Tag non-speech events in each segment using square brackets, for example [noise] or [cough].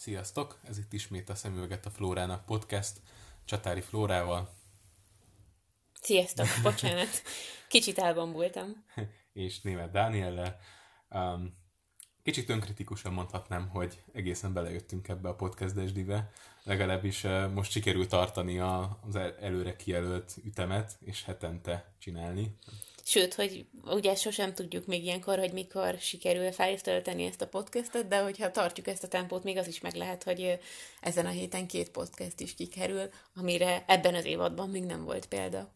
Sziasztok! Ez itt ismét a Szemüveget a Flórának podcast Csatári Flórával. Sziasztok! Bocsánat! [laughs] Kicsit elbambultam. [laughs] és német Dániellel. Um, kicsit önkritikusan mondhatnám, hogy egészen belejöttünk ebbe a podcast desdibe. Legalábbis uh, most sikerült tartani a, az előre kijelölt ütemet, és hetente csinálni. Sőt, hogy ugye sosem tudjuk még ilyenkor, hogy mikor sikerül feltölteni ezt a podcastot, de hogyha tartjuk ezt a tempót, még az is meg lehet, hogy ezen a héten két podcast is kikerül, amire ebben az évadban még nem volt példa.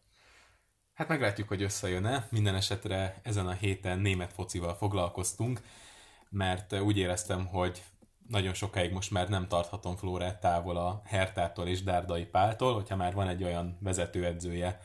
Hát meglátjuk, hogy összejön-e. Minden esetre ezen a héten német focival foglalkoztunk, mert úgy éreztem, hogy nagyon sokáig most már nem tarthatom Flórát távol a Hertától és Dárdai Páltól, hogyha már van egy olyan vezetőedzője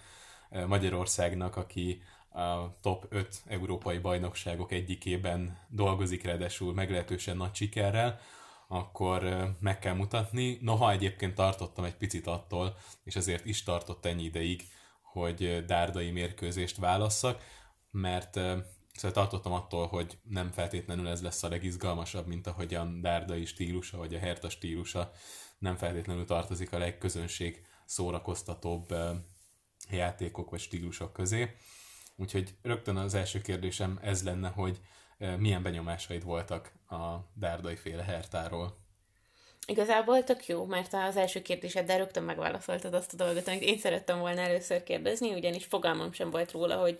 Magyarországnak, aki a top 5 európai bajnokságok egyikében dolgozik, ráadásul meglehetősen nagy sikerrel, akkor meg kell mutatni. Noha egyébként tartottam egy picit attól, és ezért is tartott ennyi ideig, hogy dárdai mérkőzést válasszak, mert szóval tartottam attól, hogy nem feltétlenül ez lesz a legizgalmasabb, mint ahogyan dárdai stílusa, vagy a Herta stílusa nem feltétlenül tartozik a legközönség szórakoztatóbb játékok vagy stílusok közé. Úgyhogy rögtön az első kérdésem ez lenne, hogy milyen benyomásaid voltak a dárdai féle hertáról? Igazából tök jó, mert az első kérdéseddel rögtön megválaszoltad azt a dolgot, amit én szerettem volna először kérdezni, ugyanis fogalmam sem volt róla, hogy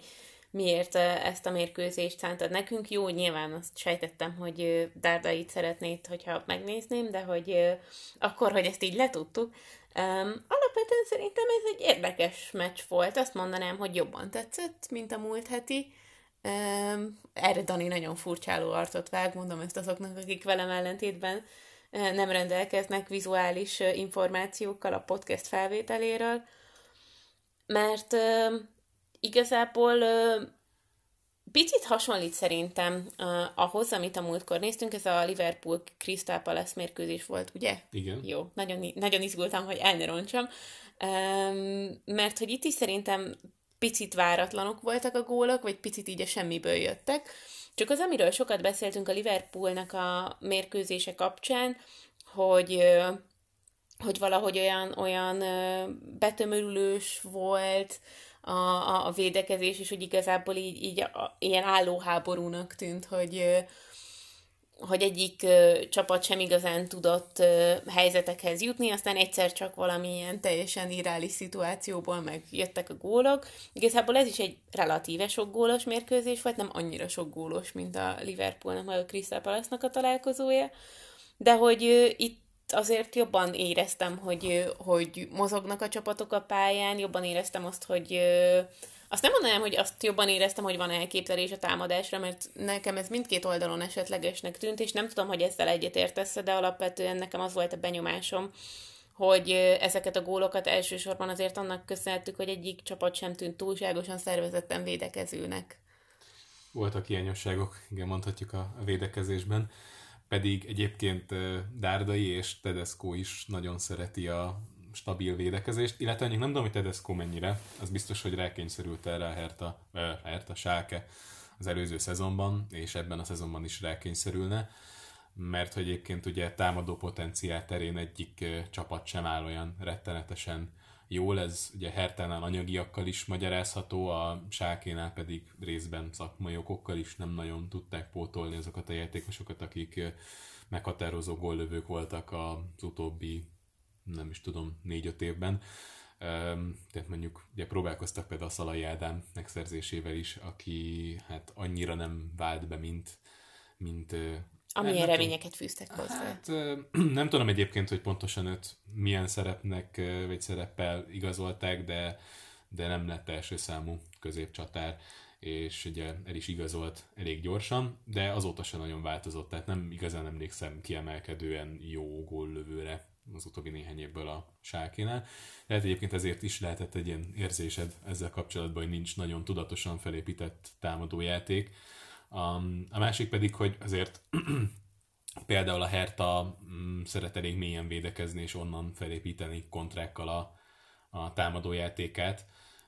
miért ezt a mérkőzést szántad nekünk. Jó, nyilván azt sejtettem, hogy Dárdait szeretnéd, hogyha megnézném, de hogy akkor, hogy ezt így letudtuk, Um, alapvetően szerintem ez egy érdekes meccs volt. Azt mondanám, hogy jobban tetszett, mint a múlt heti. Um, erre Dani nagyon furcsáló arcot vág, mondom ezt azoknak, akik velem ellentétben nem rendelkeznek vizuális információkkal a podcast felvételéről, mert uh, igazából uh, Picit hasonlít szerintem uh, ahhoz, amit a múltkor néztünk, ez a Liverpool Crystal Palace mérkőzés volt, ugye? Igen. Jó, nagyon, nagyon izgultam, hogy el ne roncsam, um, mert hogy itt is szerintem picit váratlanok voltak a gólok, vagy picit így a semmiből jöttek. Csak az, amiről sokat beszéltünk a Liverpoolnak a mérkőzése kapcsán, hogy hogy valahogy olyan, olyan betömörülős volt, a, a, a védekezés, és hogy igazából így, így a, ilyen állóháborúnak tűnt, hogy hogy egyik ö, csapat sem igazán tudott ö, helyzetekhez jutni, aztán egyszer csak valamilyen teljesen irális szituációból megjöttek a gólok. Igazából ez is egy relatíve sok gólos mérkőzés volt, nem annyira sok gólos, mint a Liverpoolnak, vagy a Crystal Palace-nak a találkozója, de hogy ö, itt azért jobban éreztem, hogy, hogy mozognak a csapatok a pályán, jobban éreztem azt, hogy azt nem mondanám, hogy azt jobban éreztem, hogy van elképzelés a támadásra, mert nekem ez mindkét oldalon esetlegesnek tűnt, és nem tudom, hogy ezzel egyetértesz, de alapvetően nekem az volt a benyomásom, hogy ezeket a gólokat elsősorban azért annak köszönhettük, hogy egyik csapat sem tűnt túlságosan szervezetten védekezőnek. Voltak hiányosságok, igen, mondhatjuk a védekezésben pedig egyébként Dárdai és Tedesco is nagyon szereti a stabil védekezést, illetve nem tudom, hogy Tedesco mennyire, az biztos, hogy rákényszerült erre a Herta, a Herta Sáke az előző szezonban, és ebben a szezonban is rákényszerülne, mert hogy egyébként ugye támadó potenciál terén egyik csapat sem áll olyan rettenetesen jól, ez ugye Hertánál anyagiakkal is magyarázható, a Sákénál pedig részben szakmai okokkal is nem nagyon tudták pótolni azokat a játékosokat, akik meghatározó góllövők voltak az utóbbi, nem is tudom, négy-öt évben. Tehát mondjuk ugye próbálkoztak például a Szalai Ádám megszerzésével is, aki hát annyira nem vált be, mint, mint Amilyen nem reményeket fűztek hozzá. Hát, [clears throat] nem tudom egyébként, hogy pontosan őt milyen szerepnek vagy szereppel igazolták, de, de nem lett első számú középcsatár, és ugye el is igazolt elég gyorsan, de azóta sem nagyon változott, tehát nem igazán emlékszem kiemelkedően jó góllövőre az utóbbi néhány évből a sákénál. Tehát egyébként ezért is lehetett egy ilyen érzésed ezzel kapcsolatban, hogy nincs nagyon tudatosan felépített támadójáték, a, a másik pedig, hogy azért [clears throat] például a Herta mm, szeret elég mélyen védekezni, és onnan felépíteni kontrákkal a, a támadójátékát.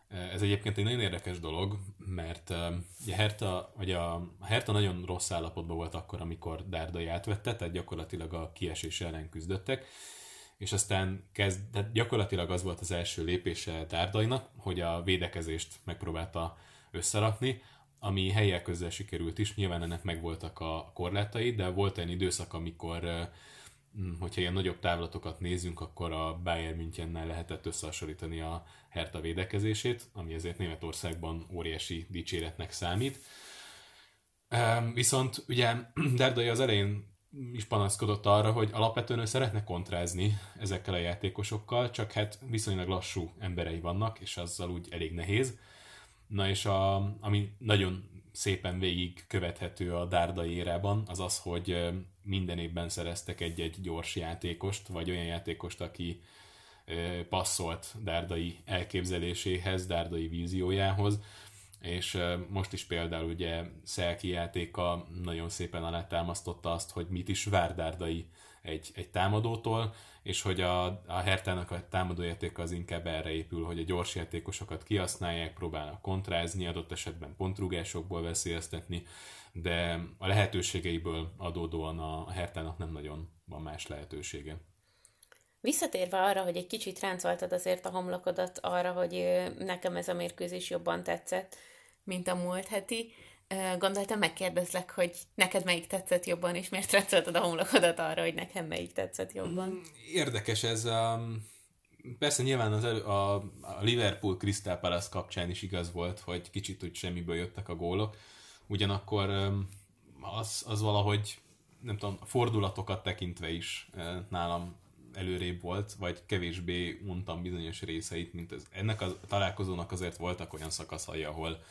Ez egyébként egy nagyon érdekes dolog, mert a Herta, vagy a Herta nagyon rossz állapotban volt akkor, amikor Dárdai átvette, tehát gyakorlatilag a kiesés ellen küzdöttek, és aztán kezd, tehát gyakorlatilag az volt az első lépése Dárdainak, hogy a védekezést megpróbálta összerakni, ami helyek közel sikerült is, nyilván ennek megvoltak a korlátai, de volt egy időszak, amikor Mm, hogyha ilyen nagyobb távlatokat nézzünk, akkor a Bayern Münchennel lehetett összehasonlítani a Hertha védekezését, ami ezért Németországban óriási dicséretnek számít. Viszont ugye [clears throat] Derdai az elején is panaszkodott arra, hogy alapvetően ő szeretne kontrázni ezekkel a játékosokkal, csak hát viszonylag lassú emberei vannak, és azzal úgy elég nehéz. Na és a, ami nagyon szépen végig követhető a Dárdai érában, az az, hogy minden évben szereztek egy-egy gyors játékost, vagy olyan játékost, aki passzolt Dárdai elképzeléséhez, Dárdai víziójához, és most is például ugye Szelki játéka nagyon szépen alátámasztotta azt, hogy mit is vár Dárdai egy, egy támadótól, és hogy a, a Hertának a támadójátéka az inkább erre épül, hogy a gyors játékosokat kihasználják, próbálnak kontrázni, adott esetben pontrugásokból veszélyeztetni, de a lehetőségeiből adódóan a Hertának nem nagyon van más lehetősége. Visszatérve arra, hogy egy kicsit ráncoltad azért a homlokodat arra, hogy nekem ez a mérkőzés jobban tetszett, mint a múlt heti, gondoltam megkérdezlek, hogy neked melyik tetszett jobban, és miért ráncoltad a homlokodat arra, hogy nekem melyik tetszett jobban. Mm, érdekes ez. Um, persze nyilván az a, a Liverpool Crystal Palace kapcsán is igaz volt, hogy kicsit úgy semmiből jöttek a gólok, ugyanakkor az, az valahogy nem tudom, fordulatokat tekintve is nálam előrébb volt, vagy kevésbé untam bizonyos részeit, mint ez. Ennek a találkozónak azért voltak olyan szakaszai, ahol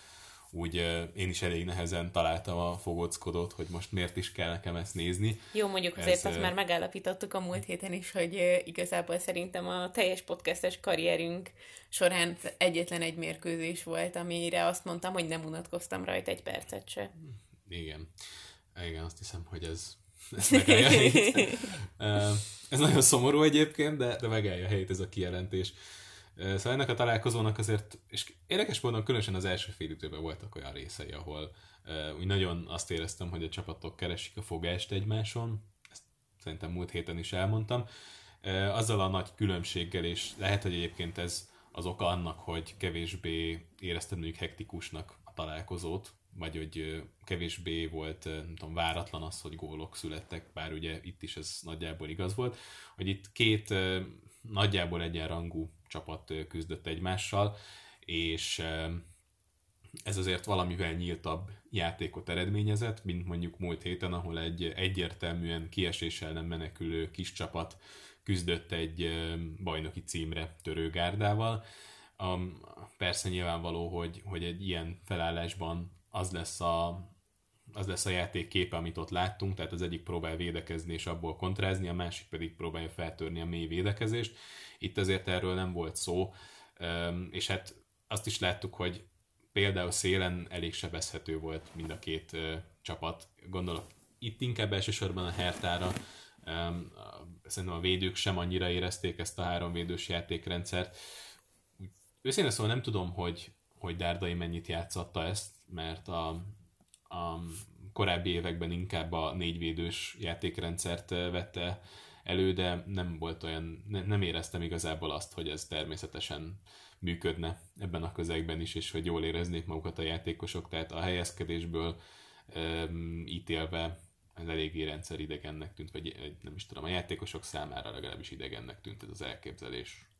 úgy én is elég nehezen találtam a fogockodót, hogy most miért is kell nekem ezt nézni. Jó, mondjuk azért Ez, azt már megállapítottuk a múlt héten is, hogy igazából szerintem a teljes podcastes karrierünk során egyetlen egy mérkőzés volt, amire azt mondtam, hogy nem unatkoztam rajta egy percet se. Igen. Igen, azt hiszem, hogy ez, ez megállja helyét. [laughs] ez nagyon szomorú egyébként, de, de megállja helyét ez a kijelentés. Szóval ennek a találkozónak azért, és érdekes módon különösen az első fél időben voltak olyan részei, ahol úgy nagyon azt éreztem, hogy a csapatok keresik a fogást egymáson, ezt szerintem múlt héten is elmondtam, azzal a nagy különbséggel, és lehet, hogy egyébként ez az oka annak, hogy kevésbé éreztem mondjuk hektikusnak találkozót, vagy hogy kevésbé volt nem tudom, váratlan az, hogy gólok születtek, bár ugye itt is ez nagyjából igaz volt, hogy itt két nagyjából egyenrangú csapat küzdött egymással, és ez azért valamivel nyíltabb játékot eredményezett, mint mondjuk múlt héten, ahol egy egyértelműen kieséssel nem menekülő kis csapat küzdött egy bajnoki címre törőgárdával. Persze nyilvánvaló, hogy, hogy egy ilyen felállásban az lesz a, az lesz a játék képe, amit ott láttunk, tehát az egyik próbál védekezni és abból kontrázni, a másik pedig próbálja feltörni a mély védekezést. Itt azért erről nem volt szó, és hát azt is láttuk, hogy például szélen elég sebezhető volt mind a két csapat. Gondolok itt inkább elsősorban a Hertára, szerintem a védők sem annyira érezték ezt a három védős játékrendszert. Őszintén szóval nem tudom, hogy, hogy Dárdai mennyit játszotta ezt, mert a, a korábbi években inkább a négyvédős játékrendszert vette elő, de nem volt olyan, ne, nem éreztem igazából azt, hogy ez természetesen működne ebben a közegben is, és hogy jól éreznék magukat a játékosok, tehát a helyezkedésből um, ítélve ez eléggé rendszer idegennek tűnt, vagy nem is tudom, a játékosok számára legalábbis idegennek tűnt ez az elképzelés.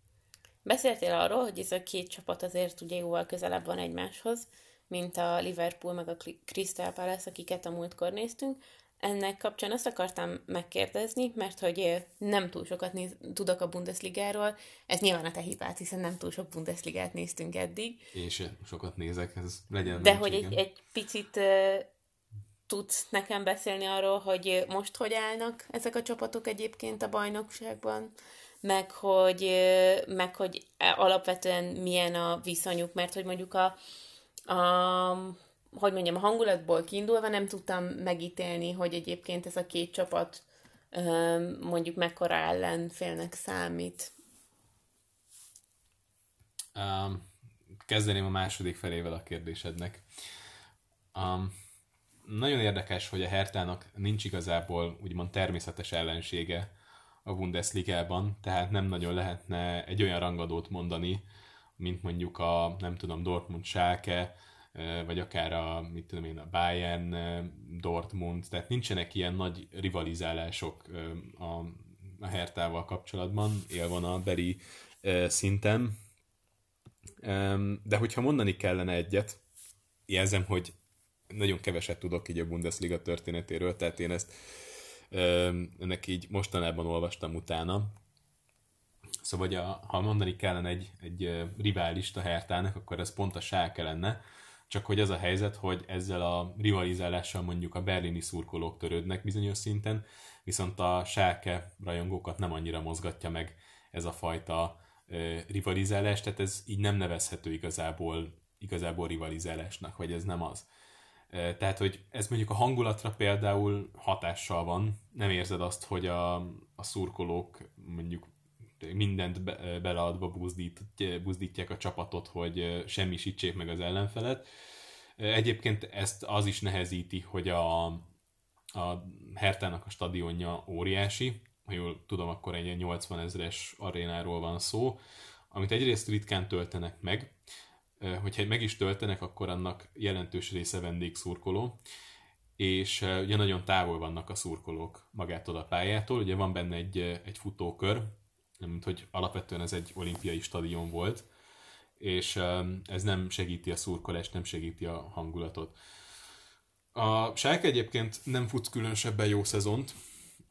Beszéltél arról, hogy ez a két csapat azért ugye jóval közelebb van egymáshoz, mint a Liverpool meg a Crystal Palace, akiket a múltkor néztünk. Ennek kapcsán azt akartam megkérdezni, mert hogy nem túl sokat néz, tudok a Bundesligáról. Ez nyilván a te hibád, hiszen nem túl sok Bundesligát néztünk eddig. Én sem sokat nézek, ez legyen. De hogy egy, egy picit uh, tudsz nekem beszélni arról, hogy most hogy állnak ezek a csapatok egyébként a bajnokságban, meg hogy, meg hogy alapvetően milyen a viszonyuk, mert hogy mondjuk a, a hogy mondjam, a hangulatból kiindulva nem tudtam megítélni, hogy egyébként ez a két csapat mondjuk mekkora ellenfélnek számít. Um, kezdeném a második felével a kérdésednek. Um, nagyon érdekes, hogy a Hertának nincs igazából úgymond természetes ellensége a Bundesligában, tehát nem nagyon lehetne egy olyan rangadót mondani, mint mondjuk a, nem tudom, Dortmund Schalke, vagy akár a, mit tudom én, a Bayern, Dortmund, tehát nincsenek ilyen nagy rivalizálások a, a Hertával kapcsolatban, élvon a beri szinten. De hogyha mondani kellene egyet, jelzem, hogy nagyon keveset tudok így a Bundesliga történetéről, tehát én ezt ennek így mostanában olvastam utána. Szóval, hogy a, ha mondani kellene egy, egy riválist a Hertának, akkor ez pont a Schalke lenne, csak hogy az a helyzet, hogy ezzel a rivalizálással mondjuk a berlini szurkolók törődnek bizonyos szinten, viszont a Schalke rajongókat nem annyira mozgatja meg ez a fajta rivalizálás, tehát ez így nem nevezhető igazából, igazából rivalizálásnak, vagy ez nem az. Tehát, hogy ez mondjuk a hangulatra például hatással van, nem érzed azt, hogy a, a szurkolók mondjuk mindent be, beleadva buzdít, buzdítják a csapatot, hogy semmisítsék meg az ellenfelet. Egyébként ezt az is nehezíti, hogy a, a Hertának a stadionja óriási, ha jól tudom, akkor egy 80 ezres arénáról van szó, amit egyrészt ritkán töltenek meg, hogyha meg is töltenek, akkor annak jelentős része vendégszurkoló, és ugye nagyon távol vannak a szurkolók magától a pályától, ugye van benne egy, egy futókör, mint hogy alapvetően ez egy olimpiai stadion volt, és ez nem segíti a szurkolást, nem segíti a hangulatot. A Schalke egyébként nem futsz különösebben jó szezont.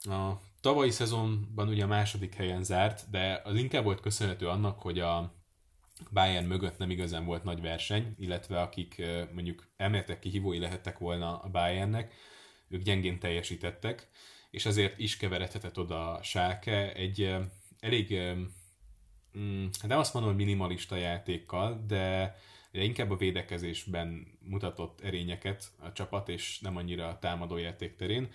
A tavalyi szezonban ugye a második helyen zárt, de az inkább volt köszönhető annak, hogy a Bayern mögött nem igazán volt nagy verseny, illetve akik mondjuk elméletek kihívói lehettek volna a Bayernnek, ők gyengén teljesítettek, és ezért is keveredhetett oda a Schalke egy elég, mm, nem azt mondom, hogy minimalista játékkal, de inkább a védekezésben mutatott erényeket a csapat, és nem annyira a támadójáték terén.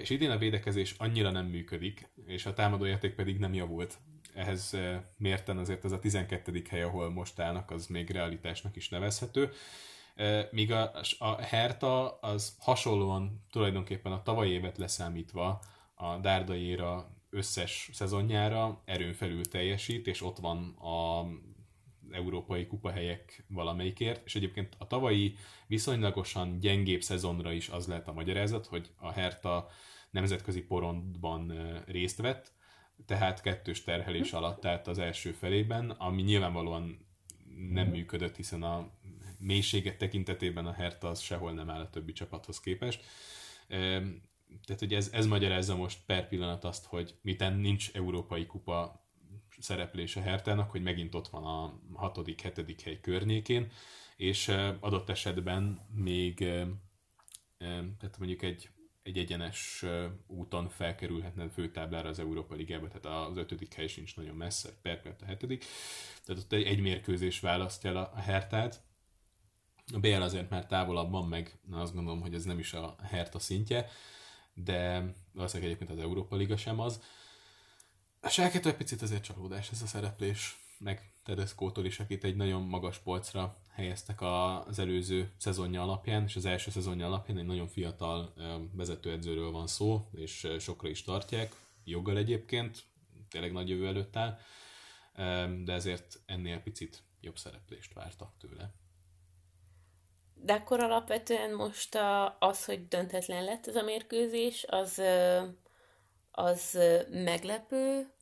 És idén a védekezés annyira nem működik, és a támadójáték pedig nem javult ehhez eh, mérten azért ez a 12. hely, ahol most állnak, az még realitásnak is nevezhető. Eh, míg a, a Herta az hasonlóan tulajdonképpen a tavalyi évet leszámítva a Dárdaiéra összes szezonjára erőn felül teljesít, és ott van a európai kupahelyek valamelyikért, és egyébként a tavalyi viszonylagosan gyengébb szezonra is az lehet a magyarázat, hogy a Herta nemzetközi porondban eh, részt vett, tehát kettős terhelés alatt állt az első felében, ami nyilvánvalóan nem működött, hiszen a mélységet tekintetében a Hertha az sehol nem áll a többi csapathoz képest. Tehát, hogy ez, ez magyarázza most per pillanat azt, hogy miten nincs európai kupa szereplés a Hertának, hogy megint ott van a hatodik, hetedik hely környékén, és adott esetben még tehát mondjuk egy egy egyenes úton felkerülhetne főtáblára az Európa Ligába, tehát az ötödik hely sincs nagyon messze, perpet a hetedik, tehát ott egy, egy mérkőzés választja el a Hertát. A BL azért már távolabb van, meg azt gondolom, hogy ez nem is a Herta szintje, de valószínűleg egyébként az Európa Liga sem az. A Schalke egy picit azért csalódás ez a szereplés, meg Tedesco-tól is, akit egy nagyon magas polcra helyeztek az előző szezonja alapján, és az első szezonja alapján egy nagyon fiatal vezetőedzőről van szó, és sokra is tartják, joggal egyébként, tényleg nagy jövő előtt áll, de ezért ennél picit jobb szereplést vártak tőle. De akkor alapvetően most a, az, hogy döntetlen lett ez a mérkőzés, az, az meglepő,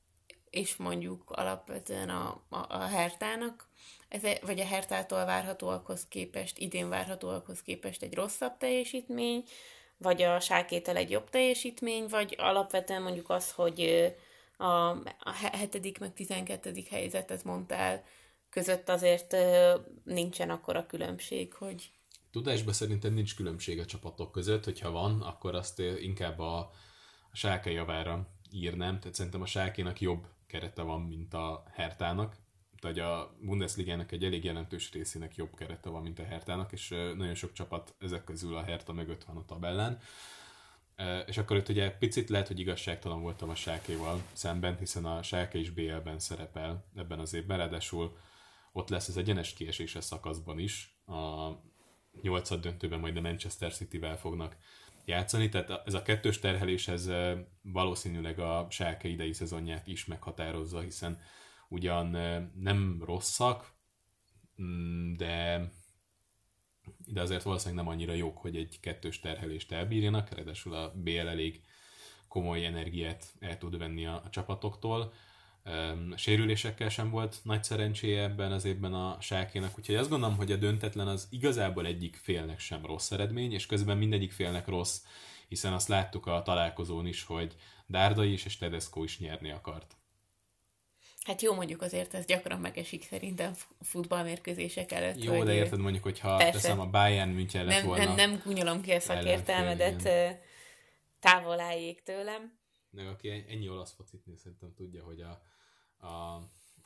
és mondjuk alapvetően a, a, a Hertának, ez, vagy a Hertától várhatóakhoz képest, idén várhatóakhoz képest egy rosszabb teljesítmény, vagy a sákétel egy jobb teljesítmény, vagy alapvetően mondjuk az, hogy a, a hetedik meg tizenkettedik helyzetet mondtál, között azért nincsen akkor a különbség, hogy... Tudásban szerintem nincs különbség a csapatok között, hogyha van, akkor azt inkább a, a sáke javára írnám, tehát szerintem a sákénak jobb kerete van, mint a Hertának, vagy a Bundesligának egy elég jelentős részének jobb kerete van, mint a Hertának, és nagyon sok csapat ezek közül a Herta mögött van a tabellán. És akkor itt ugye picit lehet, hogy igazságtalan voltam a Sákéval szemben, hiszen a Sáke is BL-ben szerepel ebben az évben, ráadásul ott lesz az egyenes kieséses szakaszban is. A nyolcad döntőben majd a Manchester City-vel fognak játszani, tehát ez a kettős terhelés ez valószínűleg a Schalke idei szezonját is meghatározza, hiszen ugyan nem rosszak, mm, de de azért valószínűleg nem annyira jók, hogy egy kettős terhelést elbírjanak, ráadásul a BL elég komoly energiát el tud venni a, a csapatoktól. Sérülésekkel sem volt nagy szerencséje ebben az évben a sákének, úgyhogy azt gondolom, hogy a döntetlen az igazából egyik félnek sem rossz eredmény, és közben mindegyik félnek rossz, hiszen azt láttuk a találkozón is, hogy Dárdai is és Tedesco is nyerni akart. Hát jó, mondjuk azért ez gyakran megesik szerintem futballmérkőzések előtt. Jó, de érted mondjuk, hogyha persze. teszem a Bayern München lett nem, volna. Nem, nem gúnyolom ki a szakértelmedet, távol álljék tőlem. Meg aki ennyi olasz focit néz, szerintem tudja, hogy a, a,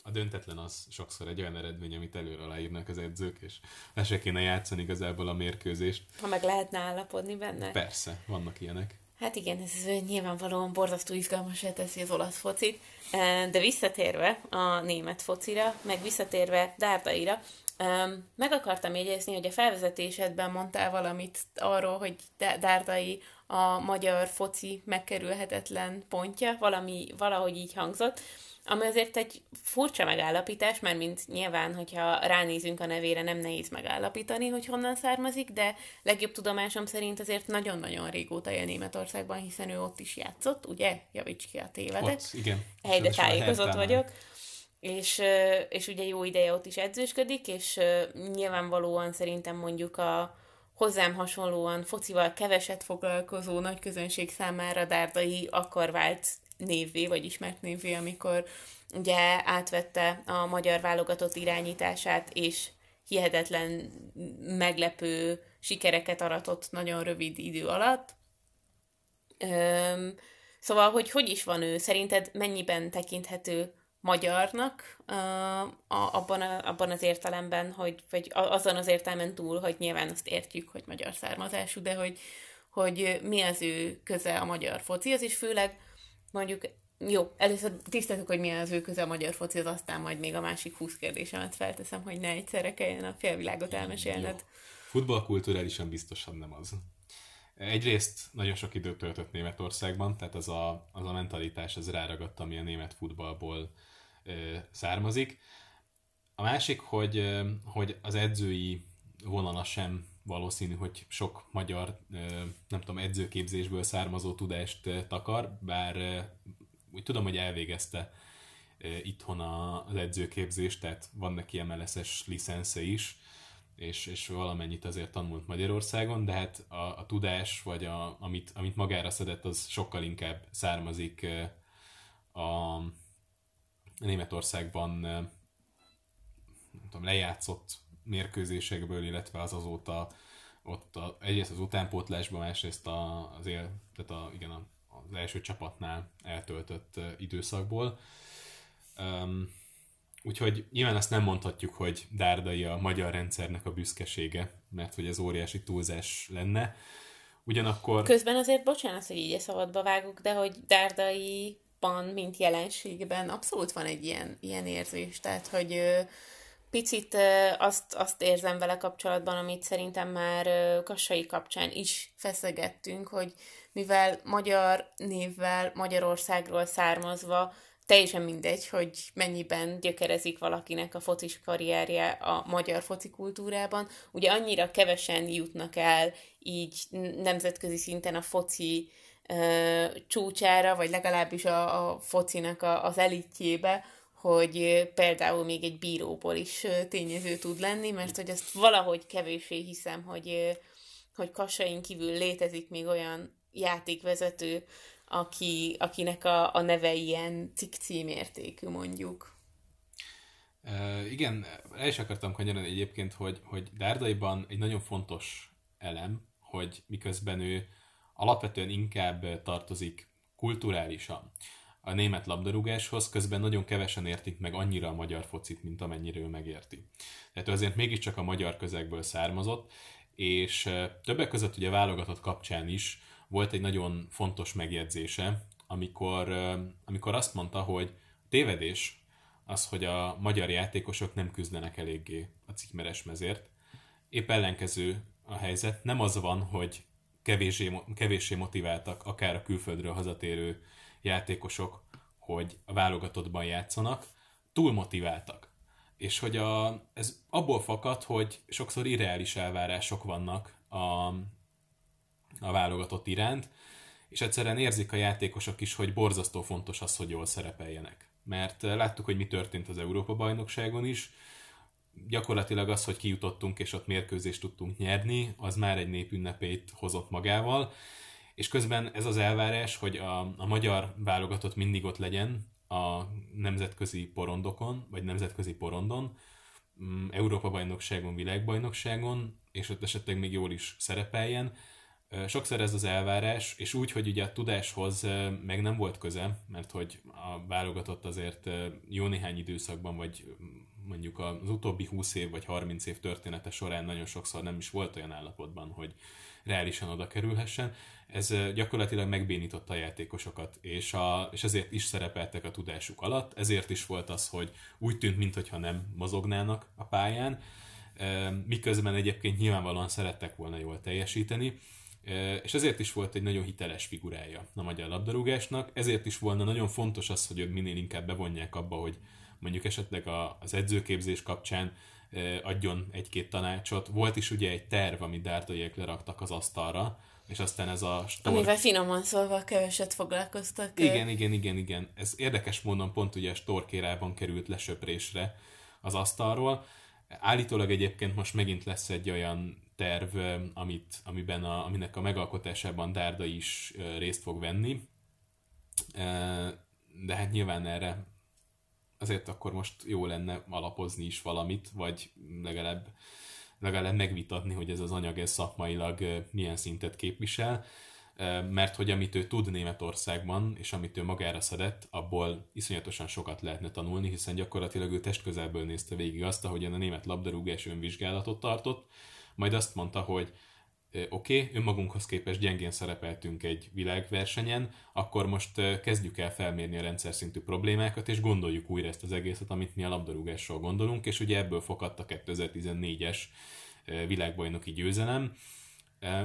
a döntetlen az sokszor egy olyan eredmény, amit előre aláírnak az edzők, és le se kéne játszani igazából a mérkőzést. Ha meg lehetne állapodni benne. Persze, vannak ilyenek. Hát igen, ez nyilvánvalóan borzasztó izgalmasá teszi az olasz focit, de visszatérve a német focira, meg visszatérve Dárdaira, meg akartam jegyezni, hogy a felvezetésedben mondtál valamit arról, hogy Dárdai a magyar foci megkerülhetetlen pontja, valami, valahogy így hangzott, ami azért egy furcsa megállapítás, mert mint nyilván, hogyha ránézünk a nevére, nem nehéz megállapítani, hogy honnan származik, de legjobb tudomásom szerint azért nagyon-nagyon régóta él Németországban, hiszen ő ott is játszott, ugye? Javíts ki a tévedek. Ott, igen. Helyde tájékozott vagyok. És, és ugye jó ideje ott is edzősködik, és nyilvánvalóan szerintem mondjuk a, hozzám hasonlóan focival keveset foglalkozó nagy közönség számára Dárdai akkor vált névvé, vagy ismert névvé, amikor ugye átvette a magyar válogatott irányítását, és hihetetlen meglepő sikereket aratott nagyon rövid idő alatt. Üm, szóval, hogy hogy is van ő? Szerinted mennyiben tekinthető magyarnak abban, abban az értelemben, hogy, vagy azon az értelmen túl, hogy nyilván azt értjük, hogy magyar származású, de hogy, hogy mi az ő köze a magyar focihoz, és főleg mondjuk, jó, először tiszteltük, hogy mi az ő köze a magyar focihoz, aztán majd még a másik húsz kérdésemet felteszem, hogy ne egyszerre kelljen a félvilágot elmesélned. Jó. Futballkulturálisan biztosan nem az. Egyrészt nagyon sok időt töltött Németországban, tehát az a, az a mentalitás, az ráragadt, ami a német futballból származik. A másik, hogy, hogy az edzői vonala sem valószínű, hogy sok magyar, nem tudom, edzőképzésből származó tudást takar, bár úgy tudom, hogy elvégezte itthon az edzőképzést, tehát van neki MLS-es licensze is, és, és valamennyit azért tanult Magyarországon, de hát a, a tudás, vagy a, amit, amit magára szedett, az sokkal inkább származik a, Németországban nem tudom, lejátszott mérkőzésekből, illetve az azóta ott a, egyrészt az utánpótlásban, másrészt a, az, él, tehát a, igen, a, az első csapatnál eltöltött időszakból. Um, úgyhogy nyilván azt nem mondhatjuk, hogy Dárdai a magyar rendszernek a büszkesége, mert hogy ez óriási túlzás lenne. Ugyanakkor... Közben azért, bocsánat, hogy így a szabadba vágok, de hogy Dárdai ban, mint jelenségben abszolút van egy ilyen, ilyen érzés, tehát hogy picit azt, azt érzem vele kapcsolatban, amit szerintem már Kassai kapcsán is feszegettünk, hogy mivel magyar névvel Magyarországról származva teljesen mindegy, hogy mennyiben gyökerezik valakinek a focis karrierje a magyar foci kultúrában. Ugye annyira kevesen jutnak el így nemzetközi szinten a foci csúcsára, vagy legalábbis a, a focinak a, az elitjébe, hogy például még egy bíróból is tényező tud lenni, mert hogy ezt valahogy kevéssé hiszem, hogy, hogy Kassain kívül létezik még olyan játékvezető, aki, akinek a, a neve ilyen cikk címértékű mondjuk. Uh, igen, el is akartam kanyarodni egyébként, hogy, hogy Dárdaiban egy nagyon fontos elem, hogy miközben ő alapvetően inkább tartozik kulturálisan a német labdarúgáshoz, közben nagyon kevesen értik meg annyira a magyar focit, mint amennyire ő megérti. Tehát ő azért mégiscsak a magyar közegből származott, és többek között ugye válogatott kapcsán is volt egy nagyon fontos megjegyzése, amikor, amikor azt mondta, hogy tévedés, az, hogy a magyar játékosok nem küzdenek eléggé a címeres mezért. Épp ellenkező a helyzet. Nem az van, hogy kevéssé, kevéssé motiváltak akár a külföldről hazatérő játékosok, hogy a válogatottban játszanak, túl motiváltak. És hogy a, ez abból fakad, hogy sokszor irreális elvárások vannak a, a válogatott iránt, és egyszerűen érzik a játékosok is, hogy borzasztó fontos az, hogy jól szerepeljenek. Mert láttuk, hogy mi történt az Európa-bajnokságon is, gyakorlatilag az, hogy kijutottunk és ott mérkőzést tudtunk nyerni, az már egy népünnepét hozott magával, és közben ez az elvárás, hogy a, a magyar válogatott mindig ott legyen a nemzetközi porondokon, vagy nemzetközi porondon, mm, Európa-bajnokságon, világbajnokságon, és ott esetleg még jól is szerepeljen. Sokszor ez az elvárás, és úgy, hogy ugye a tudáshoz meg nem volt köze, mert hogy a válogatott azért jó néhány időszakban, vagy mondjuk az utóbbi 20 év vagy 30 év története során nagyon sokszor nem is volt olyan állapotban, hogy reálisan oda kerülhessen. Ez gyakorlatilag megbénította a játékosokat, és, a, és ezért is szerepeltek a tudásuk alatt, ezért is volt az, hogy úgy tűnt, mintha nem mozognának a pályán, miközben egyébként nyilvánvalóan szerettek volna jól teljesíteni, és ezért is volt egy nagyon hiteles figurája a magyar labdarúgásnak, ezért is volna nagyon fontos az, hogy ők minél inkább bevonják abba, hogy mondjuk esetleg az edzőképzés kapcsán adjon egy-két tanácsot. Volt is ugye egy terv, amit Dárdaiek leraktak az asztalra, és aztán ez a stor... Amivel finoman szólva keveset foglalkoztak. Igen, igen, igen, igen. Ez érdekes módon pont ugye a storkérában került lesöprésre az asztalról. Állítólag egyébként most megint lesz egy olyan terv, amit, amiben a, aminek a megalkotásában Dárda is részt fog venni. De hát nyilván erre azért akkor most jó lenne alapozni is valamit, vagy legalább, legalább megvitatni, hogy ez az anyag ez szakmailag milyen szintet képvisel, mert hogy amit ő tud Németországban, és amit ő magára szedett, abból iszonyatosan sokat lehetne tanulni, hiszen gyakorlatilag ő testközelből nézte végig azt, ahogyan a német labdarúgás önvizsgálatot tartott, majd azt mondta, hogy oké, okay, önmagunkhoz képest gyengén szerepeltünk egy világversenyen, akkor most kezdjük el felmérni a rendszer szintű problémákat, és gondoljuk újra ezt az egészet, amit mi a labdarúgásról gondolunk, és ugye ebből fokadt a 2014-es világbajnoki győzelem,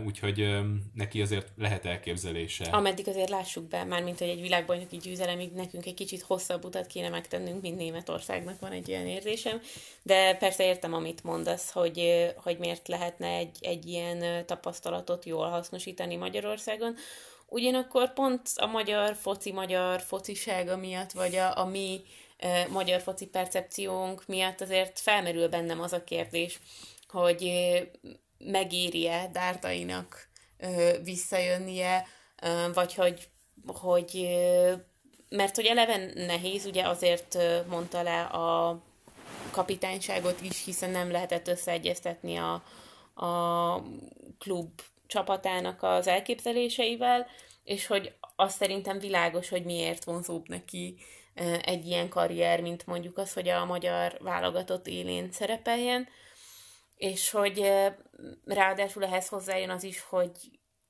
úgyhogy neki azért lehet elképzelése. Ameddig azért lássuk be, már mint hogy egy világbajnoki győzelemig nekünk egy kicsit hosszabb utat kéne megtennünk, mint Németországnak van egy olyan érzésem, de persze értem, amit mondasz, hogy, hogy miért lehetne egy, egy ilyen tapasztalatot jól hasznosítani Magyarországon. Ugyanakkor pont a magyar foci, magyar focisága miatt, vagy a, a mi e, magyar foci percepciónk miatt azért felmerül bennem az a kérdés, hogy megéri-e Dárdainak visszajönnie, vagy hogy, hogy mert hogy eleven nehéz, ugye azért mondta le a kapitányságot is, hiszen nem lehetett összeegyeztetni a, a klub csapatának az elképzeléseivel, és hogy azt szerintem világos, hogy miért vonzóbb neki egy ilyen karrier, mint mondjuk az, hogy a magyar válogatott élén szerepeljen és hogy ráadásul ehhez hozzájön az is, hogy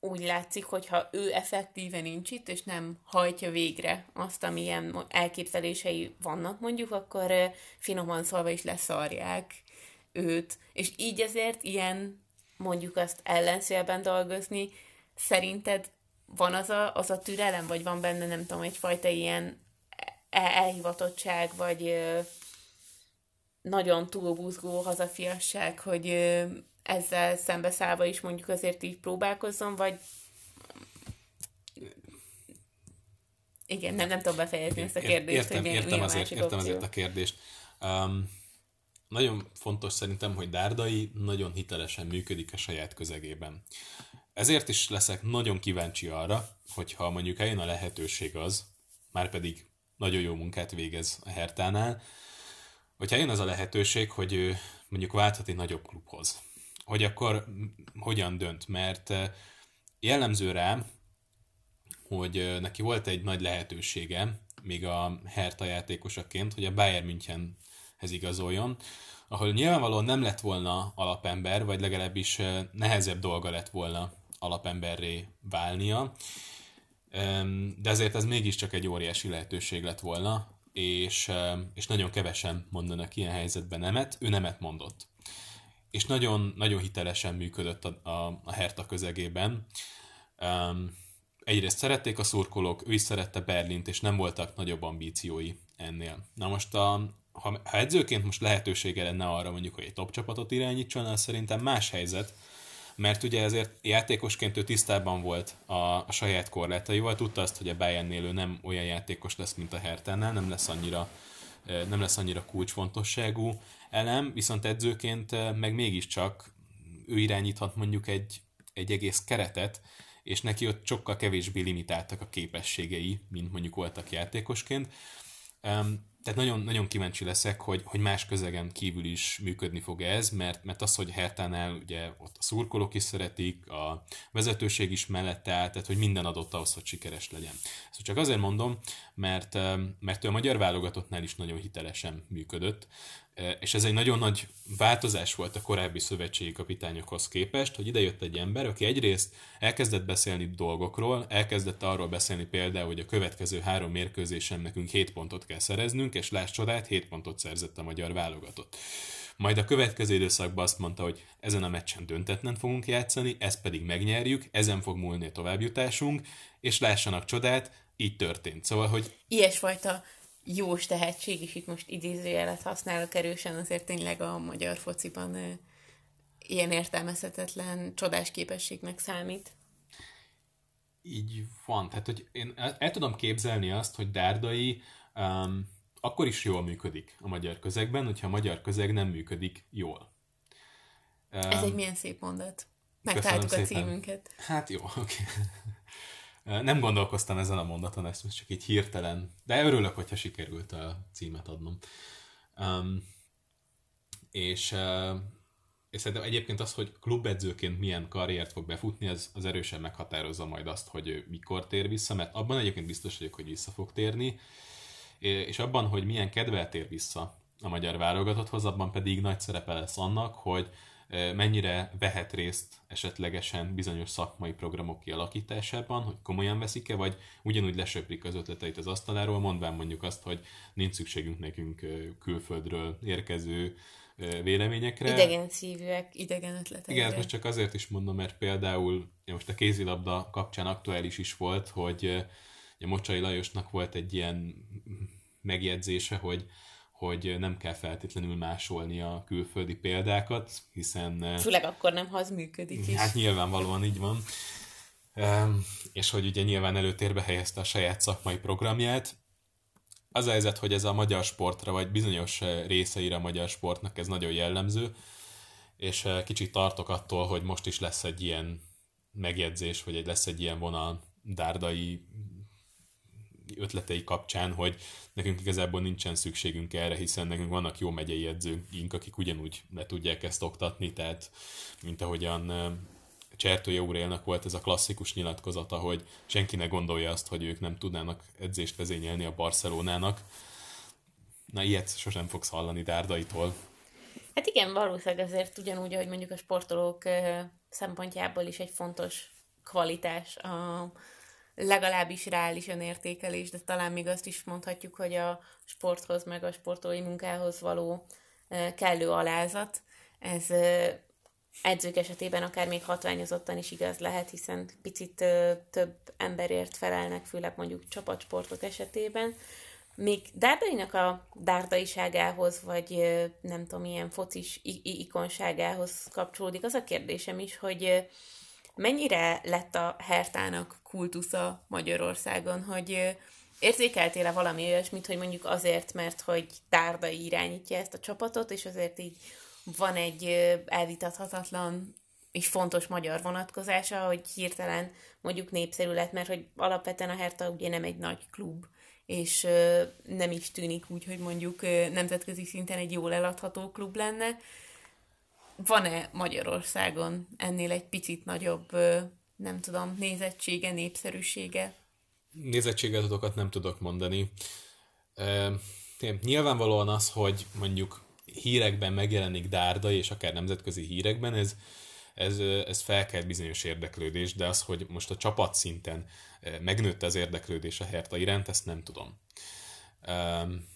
úgy látszik, hogyha ő effektíven nincs itt, és nem hajtja végre azt, amilyen elképzelései vannak mondjuk, akkor finoman szólva is leszarják őt. És így ezért ilyen mondjuk azt ellenszélben dolgozni, szerinted van az a, az a türelem, vagy van benne, nem tudom, egyfajta ilyen elhivatottság, vagy nagyon túlbuzgó hazafiasság, hogy ezzel szembeszállva is mondjuk azért így próbálkozzon, vagy igen, nem, nem tudom befejezni ezt a kérdést. Értem, hogy értem, azért, értem azért a kérdést. Um, nagyon fontos szerintem, hogy Dárdai nagyon hitelesen működik a saját közegében. Ezért is leszek nagyon kíváncsi arra, hogyha mondjuk eljön a lehetőség az, már pedig nagyon jó munkát végez a Hertánál, hogyha jön az a lehetőség, hogy ő mondjuk válthat egy nagyobb klubhoz, hogy akkor hogyan dönt, mert jellemző rá, hogy neki volt egy nagy lehetősége, még a Hertha játékosaként, hogy a Bayern Münchenhez igazoljon, ahol nyilvánvalóan nem lett volna alapember, vagy legalábbis nehezebb dolga lett volna alapemberré válnia, de azért ez mégiscsak egy óriási lehetőség lett volna, és, és nagyon kevesen mondanak ilyen helyzetben nemet, ő nemet mondott. És nagyon, nagyon hitelesen működött a, a, a Herta közegében. Um, egyrészt szerették a szurkolók, ő is szerette Berlint, és nem voltak nagyobb ambíciói ennél. Na most, a, ha, ha edzőként most lehetősége lenne arra mondjuk, hogy egy top csapatot irányítson, az szerintem más helyzet, mert ugye ezért játékosként ő tisztában volt a, a saját korlátaival, tudta azt, hogy a Bayernnél ő nem olyan játékos lesz, mint a Hertennel, nem lesz annyira nem lesz annyira kulcsfontosságú elem, viszont edzőként meg mégiscsak ő irányíthat mondjuk egy, egy egész keretet, és neki ott sokkal kevésbé limitáltak a képességei, mint mondjuk voltak játékosként tehát nagyon, nagyon kíváncsi leszek, hogy, hogy más közegen kívül is működni fog ez, mert, mert az, hogy Hertánál ugye ott a szurkolók is szeretik, a vezetőség is mellette áll, tehát hogy minden adott ahhoz, hogy sikeres legyen. Ezt csak azért mondom, mert, mert ő a magyar válogatottnál is nagyon hitelesen működött, és ez egy nagyon nagy változás volt a korábbi szövetségi kapitányokhoz képest, hogy idejött egy ember, aki egyrészt elkezdett beszélni dolgokról, elkezdett arról beszélni például, hogy a következő három mérkőzésen nekünk 7 pontot kell szereznünk, és láss csodát, 7 pontot szerzett a magyar válogatott. Majd a következő időszakban azt mondta, hogy ezen a meccsen döntetlen fogunk játszani, ezt pedig megnyerjük, ezen fog múlni a továbbjutásunk, és lássanak csodát, így történt. Szóval, hogy... Ilyesfajta jós tehetség, és itt most idézőjelet használok erősen, azért tényleg a magyar fociban ilyen értelmezhetetlen csodás képességnek számít. Így van. Tehát, hogy én el, tudom képzelni azt, hogy Dárdai um, akkor is jól működik a magyar közegben, hogyha a magyar közeg nem működik jól. Um, Ez egy milyen szép mondat. Megtaláltuk a címünket. Hát jó, oké. Okay. Nem gondolkoztam ezen a mondaton, ezt most csak így hirtelen, de örülök, hogyha sikerült a címet adnom. Um, és, uh, és szerintem egyébként az, hogy klubedzőként milyen karriert fog befutni, az, az erősen meghatározza majd azt, hogy ő mikor tér vissza, mert abban egyébként biztos vagyok, hogy vissza fog térni, és abban, hogy milyen kedvel tér vissza a magyar válogatotthoz, abban pedig nagy szerepe lesz annak, hogy mennyire vehet részt esetlegesen bizonyos szakmai programok kialakításában, hogy komolyan veszik-e, vagy ugyanúgy lesöprik az ötleteit az asztaláról, mondván mondjuk azt, hogy nincs szükségünk nekünk külföldről érkező véleményekre. Idegen szívűek, idegen ötletek. Igen, most csak azért is mondom, mert például most a kézilabda kapcsán aktuális is volt, hogy a Mocsai Lajosnak volt egy ilyen megjegyzése, hogy hogy nem kell feltétlenül másolni a külföldi példákat, hiszen... Eh, Főleg akkor nem, ha az működik is. Hát nyilvánvalóan így van. És hogy ugye nyilván előtérbe helyezte a saját szakmai programját. Az a helyzet, hogy ez a magyar sportra, vagy bizonyos eh, részeire a magyar sportnak ez nagyon jellemző, és eh, kicsit tartok attól, hogy most is lesz egy ilyen megjegyzés, vagy egy lesz egy ilyen vonal dárdai ötletei kapcsán, hogy nekünk igazából nincsen szükségünk erre, hiszen nekünk vannak jó megyei edzőink, akik ugyanúgy le tudják ezt oktatni, tehát mint ahogyan Csertő Jóréelnek volt ez a klasszikus nyilatkozata, hogy senki ne gondolja azt, hogy ők nem tudnának edzést vezényelni a Barcelonának. Na, ilyet sosem fogsz hallani Dárdaitól. Hát igen, valószínűleg azért ugyanúgy, ahogy mondjuk a sportolók szempontjából is egy fontos kvalitás a legalábbis reális önértékelés, de talán még azt is mondhatjuk, hogy a sporthoz, meg a sportolói munkához való kellő alázat, ez edzők esetében akár még hatványozottan is igaz lehet, hiszen picit több emberért felelnek, főleg mondjuk csapatsportok esetében. Még Dárdainak a dárdaiságához, vagy nem tudom, ilyen focis ikonságához kapcsolódik az a kérdésem is, hogy mennyire lett a Hertának kultusza Magyarországon, hogy érzékeltél-e valami olyasmit, hogy mondjuk azért, mert hogy Tárdai irányítja ezt a csapatot, és azért így van egy elvitathatatlan és fontos magyar vonatkozása, hogy hirtelen mondjuk népszerű lett, mert hogy alapvetően a Herta ugye nem egy nagy klub, és nem is tűnik úgy, hogy mondjuk nemzetközi szinten egy jól eladható klub lenne, van-e Magyarországon ennél egy picit nagyobb, nem tudom, nézettsége, népszerűsége? Nézettséget nem tudok mondani. E, nyilvánvalóan az, hogy mondjuk hírekben megjelenik Dárda, és akár nemzetközi hírekben, ez, ez, ez felkelt bizonyos érdeklődés, de az, hogy most a csapat szinten megnőtt az érdeklődés a Herta iránt, ezt nem tudom. Um,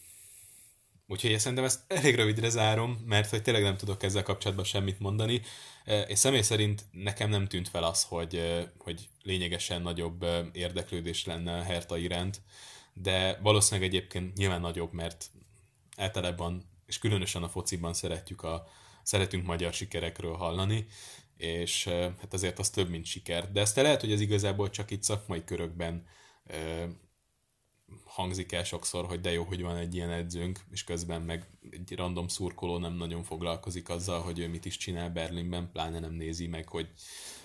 úgyhogy szerintem ezt elég rövidre zárom, mert hogy tényleg nem tudok ezzel kapcsolatban semmit mondani. És személy szerint nekem nem tűnt fel az, hogy, hogy lényegesen nagyobb érdeklődés lenne a Herta iránt, de valószínűleg egyébként nyilván nagyobb, mert általában, és különösen a fociban szeretjük a, szeretünk magyar sikerekről hallani, és hát azért az több, mint siker. De ezt lehet, hogy ez igazából csak itt szakmai körökben hangzik el sokszor, hogy de jó, hogy van egy ilyen edzőnk, és közben meg egy random szurkoló nem nagyon foglalkozik azzal, hogy ő mit is csinál Berlinben, pláne nem nézi meg, hogy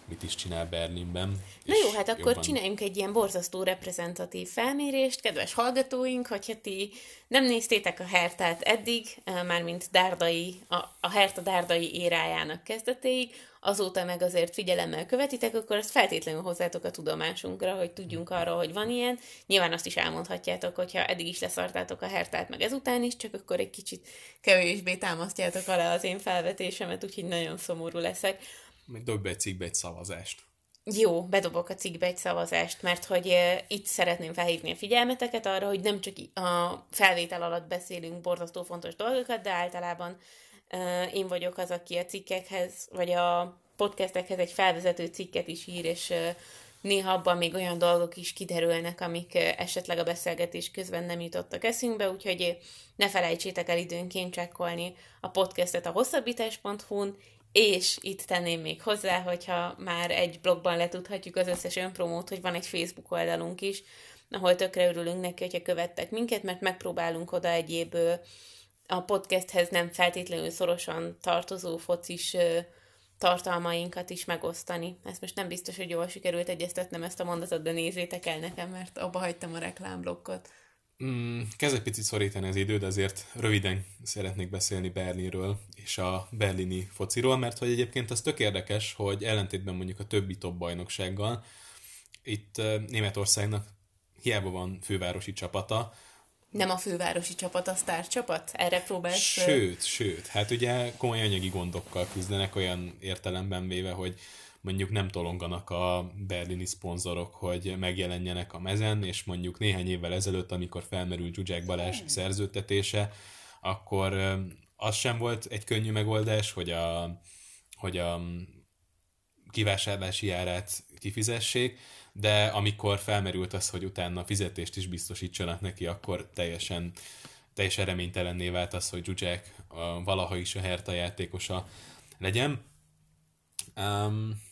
mit is csinál Berlinben. Na jó, hát akkor jobban... csináljunk egy ilyen borzasztó reprezentatív felmérést, kedves hallgatóink, hogyha ti nem néztétek a Hertát eddig, mármint Dárdai, a, a Herta Dárdai érájának kezdetéig, azóta meg azért figyelemmel követitek, akkor ezt feltétlenül hozzátok a tudomásunkra, hogy tudjunk arról, hogy van ilyen. Nyilván azt is elmondhatjátok, hogyha eddig is leszartátok a hertát, meg ezután is, csak akkor egy kicsit kevésbé támasztjátok alá az én felvetésemet, úgyhogy nagyon szomorú leszek. Dobj be egy cikkbe egy szavazást. Jó, bedobok a cikkbe egy szavazást, mert hogy uh, itt szeretném felhívni a figyelmeteket arra, hogy nem csak a felvétel alatt beszélünk borzasztó fontos dolgokat, de általában uh, én vagyok az, aki a cikkekhez, vagy a podcastekhez egy felvezető cikket is ír, és uh, néha abban még olyan dolgok is kiderülnek, amik esetleg a beszélgetés közben nem jutottak eszünkbe, úgyhogy ne felejtsétek el időnként csekkolni a podcastet a hosszabbítás.hu-n, és itt tenném még hozzá, hogyha már egy blogban letudhatjuk az összes önpromót, hogy van egy Facebook oldalunk is, ahol tökre örülünk neki, hogyha követtek minket, mert megpróbálunk oda egyéb a podcasthez nem feltétlenül szorosan tartozó focis tartalmainkat is megosztani. Ezt most nem biztos, hogy jól sikerült egyeztetnem ezt a mondatot, de nézzétek el nekem, mert abba hagytam a reklámblokkot. Mm, kezd egy picit szorítani az időd, azért röviden szeretnék beszélni Berlinről és a berlini fociról, mert hogy egyébként az tök érdekes, hogy ellentétben mondjuk a többi top bajnoksággal, itt Németországnak hiába van fővárosi csapata, nem a fővárosi csapat, a sztárcsapat? Erre próbálsz... Sőt, sőt. Hát ugye komoly anyagi gondokkal küzdenek olyan értelemben véve, hogy mondjuk nem tolonganak a berlini szponzorok, hogy megjelenjenek a mezen, és mondjuk néhány évvel ezelőtt, amikor felmerült Zsuzsák Balázs szerződtetése, akkor az sem volt egy könnyű megoldás, hogy a, hogy a kivásárlási árát kifizessék, de amikor felmerült az, hogy utána fizetést is biztosítsanak neki, akkor teljesen, teljesen reménytelenné vált az, hogy Zsuzsák valaha is a Herta játékosa legyen. Um,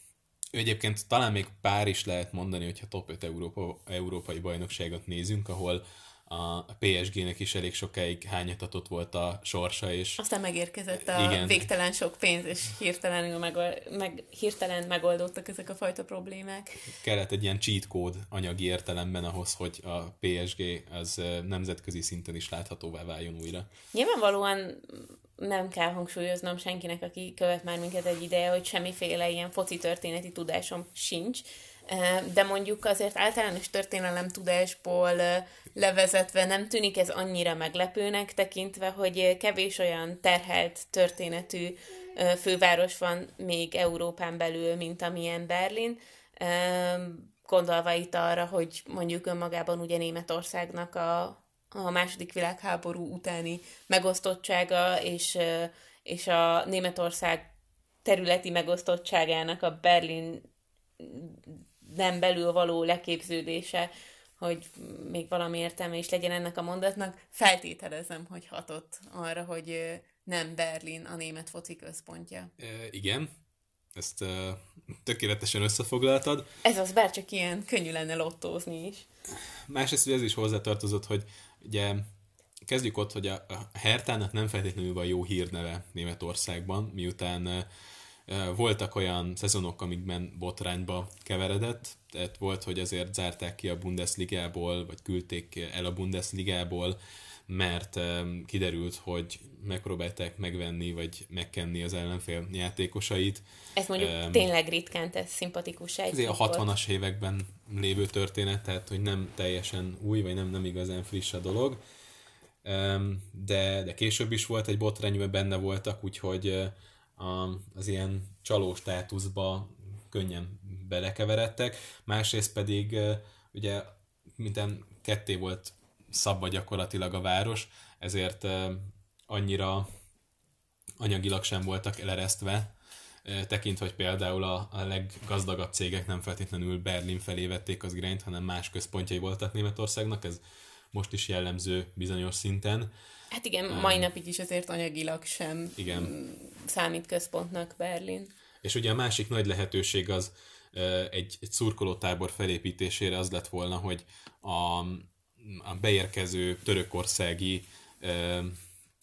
ő egyébként talán még pár is lehet mondani, hogyha top 5 Európa, európai bajnokságot nézünk, ahol a PSG-nek is elég sokáig hányatatott volt a sorsa, és... Aztán megérkezett a igen. végtelen sok pénz, és hirtelen, meg, meg, hirtelen megoldottak ezek a fajta problémák. Kellett egy ilyen cheat code anyagi értelemben ahhoz, hogy a PSG az nemzetközi szinten is láthatóvá váljon újra. Nyilvánvalóan nem kell hangsúlyoznom senkinek, aki követ már minket egy ideje, hogy semmiféle ilyen foci történeti tudásom sincs, de mondjuk azért általános történelem tudásból levezetve nem tűnik ez annyira meglepőnek, tekintve, hogy kevés olyan terhelt történetű főváros van még Európán belül, mint amilyen Berlin. Gondolva itt arra, hogy mondjuk önmagában ugye Németországnak a, a második világháború utáni megosztottsága és, és a Németország területi megosztottságának a Berlin nem belül való leképződése, hogy még valami értelme is legyen ennek a mondatnak, feltételezem, hogy hatott arra, hogy nem Berlin a német foci központja. E, igen, ezt e, tökéletesen összefoglaltad. Ez az, bár csak ilyen könnyű lenne lottózni is. Másrészt, hogy ez is hozzátartozott, hogy ugye kezdjük ott, hogy a, Hertának nem feltétlenül van jó hírneve Németországban, miután voltak olyan szezonok, amikben botrányba keveredett, tehát volt, hogy azért zárták ki a Bundesligából, vagy küldték el a Bundesligából, mert kiderült, hogy megpróbálták megvenni, vagy megkenni az ellenfél játékosait. Ez mondjuk um, tényleg ritkán tesz szimpatikus egy a 60-as években lévő történet, tehát hogy nem teljesen új, vagy nem, nem igazán friss a dolog. Um, de, de később is volt egy botrány, amiben benne voltak, úgyhogy az ilyen csaló státuszba könnyen belekeveredtek, másrészt pedig ugye minden ketté volt szabva gyakorlatilag a város, ezért annyira anyagilag sem voltak eleresztve, tekintve, hogy például a, a leggazdagabb cégek nem feltétlenül Berlin felé vették az irányt, hanem más központjai voltak Németországnak, ez most is jellemző bizonyos szinten. Hát igen, um, mai napig is azért anyagilag sem igen. számít központnak Berlin. És ugye a másik nagy lehetőség az egy, egy szurkolótábor felépítésére az lett volna, hogy a, a beérkező törökországi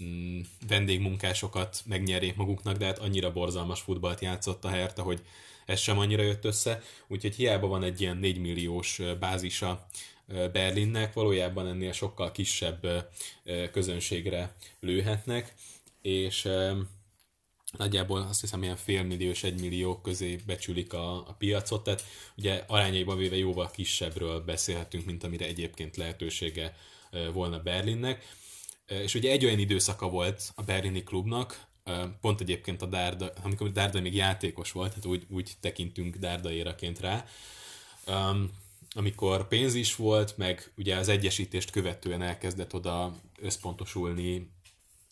mm, vendégmunkásokat megnyerjék maguknak, de hát annyira borzalmas futballt játszott a Hertha, hogy ez sem annyira jött össze, úgyhogy hiába van egy ilyen 4 milliós bázisa Berlinnek, valójában ennél sokkal kisebb közönségre lőhetnek, és nagyjából azt hiszem ilyen félmillió és egymillió közé becsülik a, a piacot, tehát ugye arányaiban véve jóval kisebbről beszélhetünk, mint amire egyébként lehetősége volna Berlinnek. És ugye egy olyan időszaka volt a berlini klubnak, pont egyébként a Dárda, amikor Dárda még játékos volt, tehát úgy, úgy tekintünk Dárda éraként rá, amikor pénz is volt, meg ugye az egyesítést követően elkezdett oda összpontosulni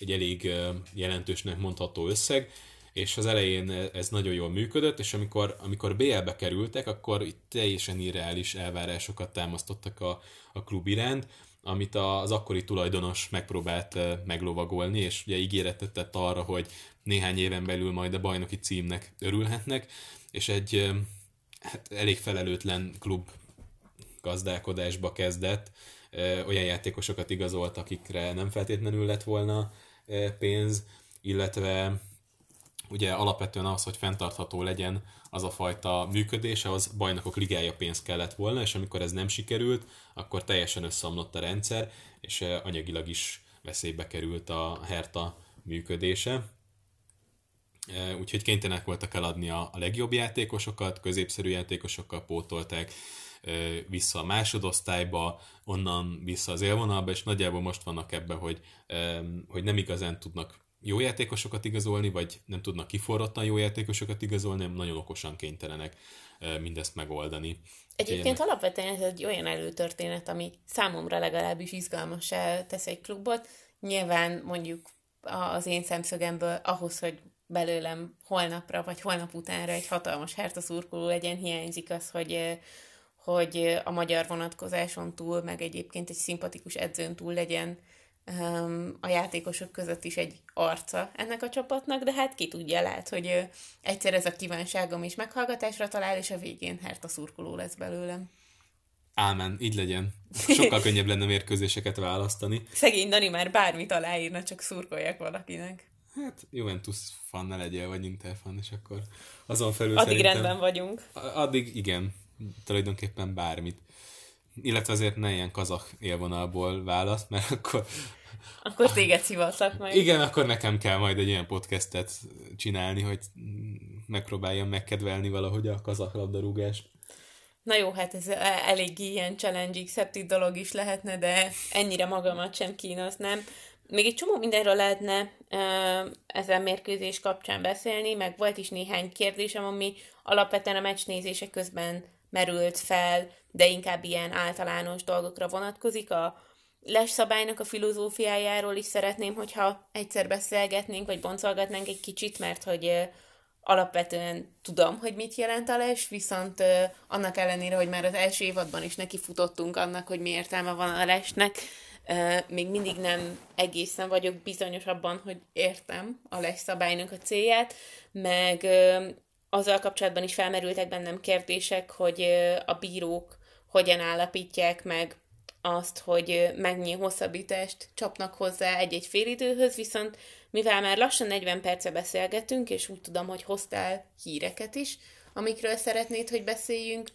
egy elég jelentősnek mondható összeg, és az elején ez nagyon jól működött, és amikor, amikor BL-be kerültek, akkor itt teljesen irreális elvárásokat támasztottak a, a klub iránt, amit az akkori tulajdonos megpróbált meglovagolni, és ugye ígéretet tett arra, hogy néhány éven belül majd a bajnoki címnek örülhetnek, és egy hát elég felelőtlen klub gazdálkodásba kezdett, olyan játékosokat igazolt, akikre nem feltétlenül lett volna pénz, illetve ugye alapvetően az, hogy fenntartható legyen az a fajta működése, az bajnokok ligája pénz kellett volna, és amikor ez nem sikerült, akkor teljesen összeomlott a rendszer, és anyagilag is veszélybe került a Herta működése. Úgyhogy kénytelenek voltak eladni a legjobb játékosokat, középszerű játékosokkal pótolták, vissza a másodosztályba, onnan vissza az élvonalba, és nagyjából most vannak ebben, hogy, hogy nem igazán tudnak jó játékosokat igazolni, vagy nem tudnak kiforrottan jó játékosokat igazolni, nem nagyon okosan kénytelenek mindezt megoldani. Egyébként Én... alapvetően ez egy olyan előtörténet, ami számomra legalábbis izgalmas tesz egy klubot. Nyilván mondjuk az én szemszögemből ahhoz, hogy belőlem holnapra vagy holnap utánra egy hatalmas herta szurkoló legyen, hiányzik az, hogy hogy a magyar vonatkozáson túl, meg egyébként egy szimpatikus edzőn túl legyen um, a játékosok között is egy arca ennek a csapatnak, de hát ki tudja, lehet, hogy egyszer ez a kívánságom is meghallgatásra talál, és a végén hát a szurkoló lesz belőlem. Ámen, így legyen. Sokkal [laughs] könnyebb lenne mérkőzéseket választani. Szegény Dani már bármit aláírna, csak szurkoljak valakinek. Hát Juventus fan ne legyél, vagy Inter fan, és akkor azon felül Addig rendben vagyunk. Addig igen, tulajdonképpen bármit. Illetve azért ne ilyen kazak élvonalból választ, mert akkor... Akkor téged szivatlak majd. Igen, akkor nekem kell majd egy ilyen podcastet csinálni, hogy megpróbáljam megkedvelni valahogy a kazak labdarúgást. Na jó, hát ez elég ilyen challenge dolog is lehetne, de ennyire magamat sem kínoznám. Még egy csomó mindenről lehetne ezen mérkőzés kapcsán beszélni, meg volt is néhány kérdésem, ami alapvetően a meccsnézése közben merült fel, de inkább ilyen általános dolgokra vonatkozik. A les szabálynak a filozófiájáról is szeretném, hogyha egyszer beszélgetnénk, vagy boncolgatnánk egy kicsit, mert hogy alapvetően tudom, hogy mit jelent a les, viszont annak ellenére, hogy már az első évadban is neki futottunk annak, hogy mi értelme van a lesnek, még mindig nem egészen vagyok bizonyos abban, hogy értem a les szabálynak a célját, meg azzal kapcsolatban is felmerültek bennem kérdések, hogy a bírók hogyan állapítják meg azt, hogy mennyi hosszabbítást csapnak hozzá egy-egy félidőhöz, viszont mivel már lassan 40 perce beszélgetünk, és úgy tudom, hogy hoztál híreket is, amikről szeretnéd, hogy beszéljünk,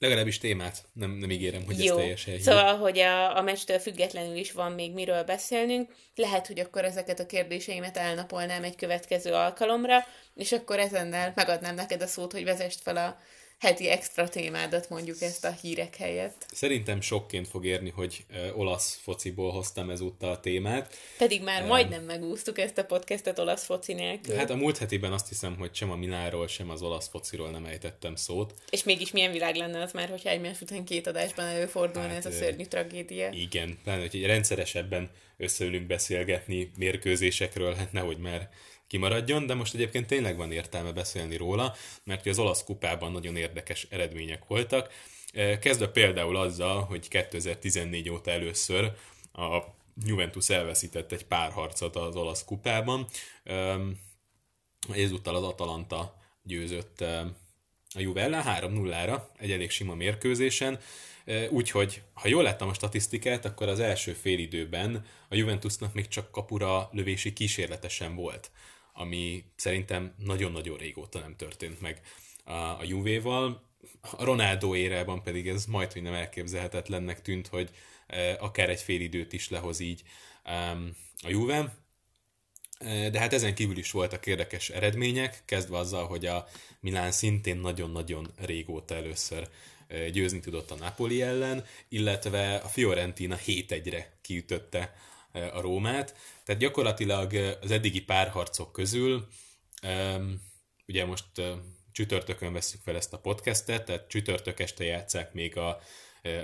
Legalábbis témát, nem, nem ígérem, hogy Jó. ez teljesen Szóval, hogy a, a meccstől függetlenül is van még miről beszélnünk. Lehet, hogy akkor ezeket a kérdéseimet elnapolnám egy következő alkalomra, és akkor ezennel megadnám neked a szót, hogy vezest fel a heti extra témádat mondjuk ezt a hírek helyett. Szerintem sokként fog érni, hogy olasz fociból hoztam ezúttal a témát. Pedig már um, majdnem megúsztuk ezt a podcastet olasz foci nélkül. Hát a múlt hetiben azt hiszem, hogy sem a Miláról, sem az olasz fociról nem ejtettem szót. És mégis milyen világ lenne az már, hogyha egymás után két adásban előfordulna hát, ez a szörnyű tragédia. Igen, pláne, hogy rendszeresebben összeülünk beszélgetni mérkőzésekről, hát nehogy már kimaradjon, de most egyébként tényleg van értelme beszélni róla, mert az olasz kupában nagyon érdekes eredmények voltak. Kezdve például azzal, hogy 2014 óta először a Juventus elveszített egy pár harcot az olasz kupában. Ezúttal az Atalanta győzött a Juve ellen 3-0-ra, egy elég sima mérkőzésen. Úgyhogy, ha jól láttam a statisztikát, akkor az első félidőben a Juventusnak még csak kapura lövési kísérletesen volt, ami szerintem nagyon-nagyon régóta nem történt meg a, a Juvéval. A Ronaldo érában pedig ez majd, hogy nem elképzelhetetlennek tűnt, hogy akár egy félidőt is lehoz így a Juve. De hát ezen kívül is voltak érdekes eredmények, kezdve azzal, hogy a Milán szintén nagyon-nagyon régóta először győzni tudott a Napoli ellen, illetve a Fiorentina 7-1-re kiütötte a Rómát. Tehát gyakorlatilag az eddigi párharcok közül, ugye most csütörtökön veszük fel ezt a podcastet, tehát csütörtök este játszák még a,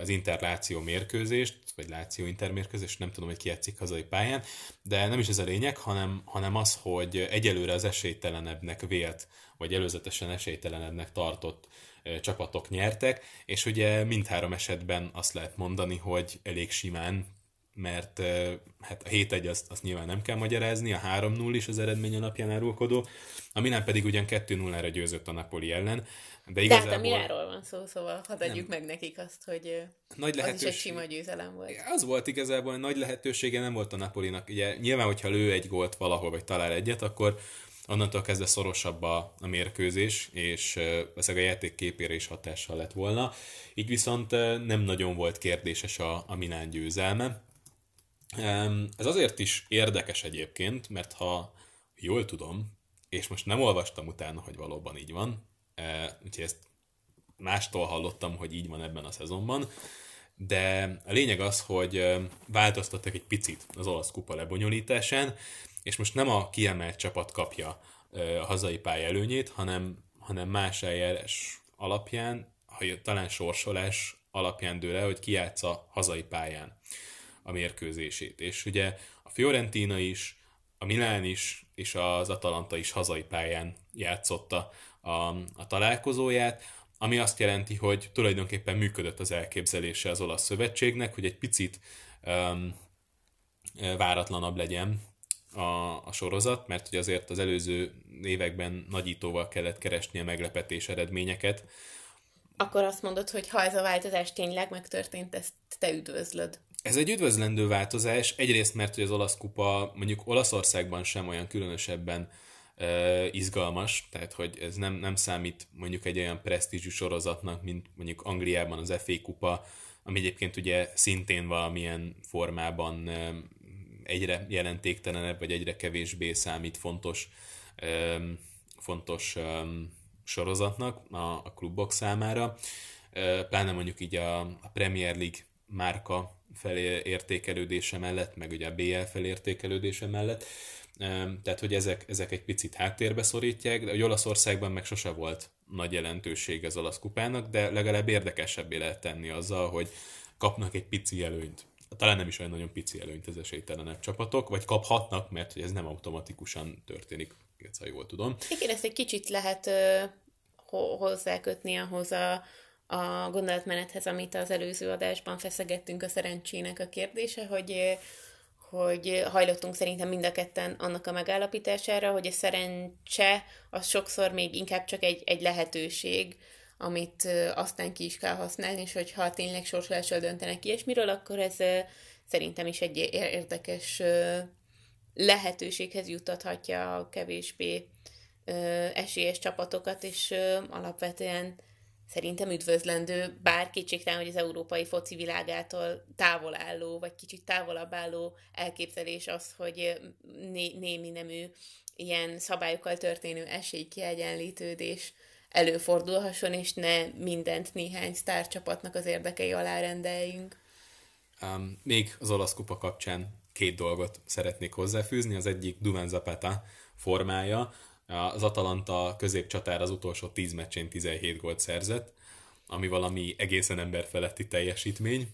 az interláció mérkőzést, vagy láció intermérkőzést, nem tudom, hogy ki játszik hazai pályán, de nem is ez a lényeg, hanem, hanem az, hogy egyelőre az esélytelenebbnek vélt, vagy előzetesen esélytelenebbnek tartott csapatok nyertek, és ugye mindhárom esetben azt lehet mondani, hogy elég simán, mert hát a 7-1 azt, azt nyilván nem kell magyarázni, a 3-0 is az eredmény alapján árulkodó, a Milán pedig ugyan 2-0-ra győzött a Napoli ellen, de igazából... Tehát a Miláról van szó, szóval hadd adjuk nem. meg nekik azt, hogy nagy lehetőség... az is egy sima győzelem volt. Az volt igazából, nagy lehetősége nem volt a Napolinak. Ugye nyilván, hogyha lő egy gólt valahol, vagy talál egyet, akkor onnantól kezdve szorosabb a, a mérkőzés, és ez a játék képére is hatással lett volna. Így viszont nem nagyon volt kérdéses a, a Milán győzelme. Ez azért is érdekes egyébként, mert ha jól tudom, és most nem olvastam utána, hogy valóban így van, úgyhogy ezt mástól hallottam, hogy így van ebben a szezonban, de a lényeg az, hogy változtattak egy picit az olasz kupa lebonyolításán, és most nem a kiemelt csapat kapja a hazai pálya előnyét, hanem, hanem más eljárás alapján, ha talán sorsolás alapján dől el, hogy ki a hazai pályán a mérkőzését. És ugye a Fiorentina is, a Milán is, és az Atalanta is hazai pályán játszotta a, a találkozóját, ami azt jelenti, hogy tulajdonképpen működött az elképzelése az olasz szövetségnek, hogy egy picit um, váratlanabb legyen a, a sorozat, mert hogy azért az előző években nagyítóval kellett keresni a meglepetés eredményeket. Akkor azt mondod, hogy ha ez a változás tényleg megtörtént, ezt te üdvözlöd. Ez egy üdvözlendő változás, egyrészt mert hogy az olasz kupa mondjuk Olaszországban sem olyan különösebben uh, izgalmas, tehát hogy ez nem, nem számít mondjuk egy olyan presztízsű sorozatnak, mint mondjuk Angliában az FA kupa, ami egyébként ugye szintén valamilyen formában egyre jelentéktelenebb, vagy egyre kevésbé számít fontos, fontos sorozatnak a, a klubok számára. Pláne mondjuk így a, a Premier League márka felértékelődése mellett, meg ugye a BL felértékelődése mellett. Tehát, hogy ezek, ezek egy picit háttérbe szorítják, de hogy Olaszországban meg sose volt nagy jelentőség az olasz kupának, de legalább érdekesebbé lehet tenni azzal, hogy kapnak egy pici előnyt talán nem is olyan nagyon pici előnyt az esélytelenebb csapatok, vagy kaphatnak, mert hogy ez nem automatikusan történik, ha jól tudom. Igen, ezt egy kicsit lehet ö, hozzákötni ahhoz a, a gondolatmenethez, amit az előző adásban feszegettünk a szerencsének a kérdése, hogy hogy hajlottunk szerintem mind a ketten annak a megállapítására, hogy a szerencse az sokszor még inkább csak egy, egy lehetőség, amit aztán ki is kell használni, és hogyha tényleg sorsolással döntenek ilyesmiről, akkor ez szerintem is egy érdekes lehetőséghez juttathatja a kevésbé esélyes csapatokat, és alapvetően szerintem üdvözlendő, bár kétségtelen, hogy az európai foci világától távol álló, vagy kicsit távolabb álló elképzelés az, hogy né- némi nemű ilyen szabályokkal történő esélykiegyenlítődés előfordulhasson, és ne mindent néhány sztárcsapatnak az érdekei alá rendeljünk. Um, még az olasz kupa kapcsán két dolgot szeretnék hozzáfűzni. Az egyik Duvan Zapata formája. Az Atalanta középcsatár az utolsó 10 meccsén 17 gólt szerzett, ami valami egészen emberfeletti teljesítmény.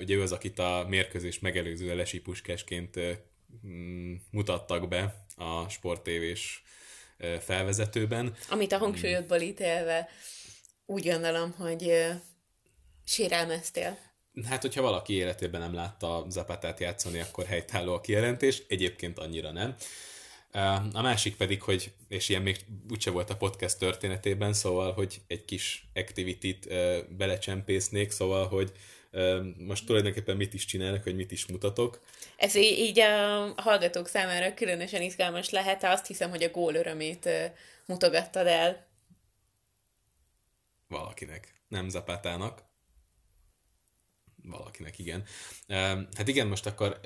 Ugye ő az, akit a mérkőzés megelőző lesi puskásként mm, mutattak be a sporttévés felvezetőben. Amit a hangsúlyodból ítélve úgy gondolom, hogy sérelmeztél. Hát, hogyha valaki életében nem látta Zapatát játszani, akkor helytálló a kijelentés, egyébként annyira nem. A másik pedig, hogy, és ilyen még úgyse volt a podcast történetében, szóval, hogy egy kis activity-t belecsempésznék, szóval, hogy most tulajdonképpen mit is csinálnak, hogy mit is mutatok. Ez így, így a hallgatók számára különösen izgalmas lehet, azt hiszem, hogy a gól örömét mutogattad el. Valakinek, nem Zapatának. Valakinek, igen. Hát igen, most akkor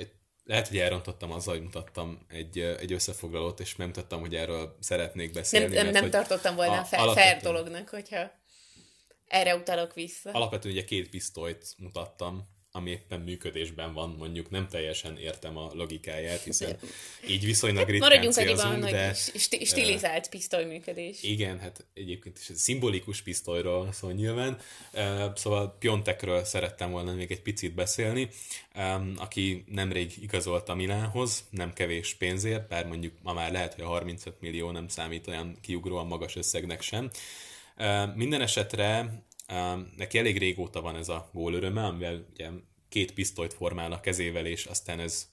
lehet, hogy elrontottam azzal, hogy mutattam egy, egy összefoglalót, és nem tudtam, hogy erről szeretnék beszélni. Nem, nem, mert, nem tartottam volna a, fair, fair dolognak, hogyha erre utalok vissza. Alapvetően ugye két pisztolyt mutattam, ami éppen működésben van, mondjuk nem teljesen értem a logikáját, hiszen így viszonylag ritkán Maradjunk annyiban, de... Sti- stilizált működés. Igen, hát egyébként is szimbolikus pisztolyról szól nyilván. Szóval Piontekről szerettem volna még egy picit beszélni, aki nemrég igazolta Milánhoz, nem kevés pénzért, bár mondjuk ma már lehet, hogy a 35 millió nem számít olyan kiugróan magas összegnek sem. Minden esetre neki elég régóta van ez a gól öröme, amivel ugye két pisztolyt formál a kezével, és aztán ez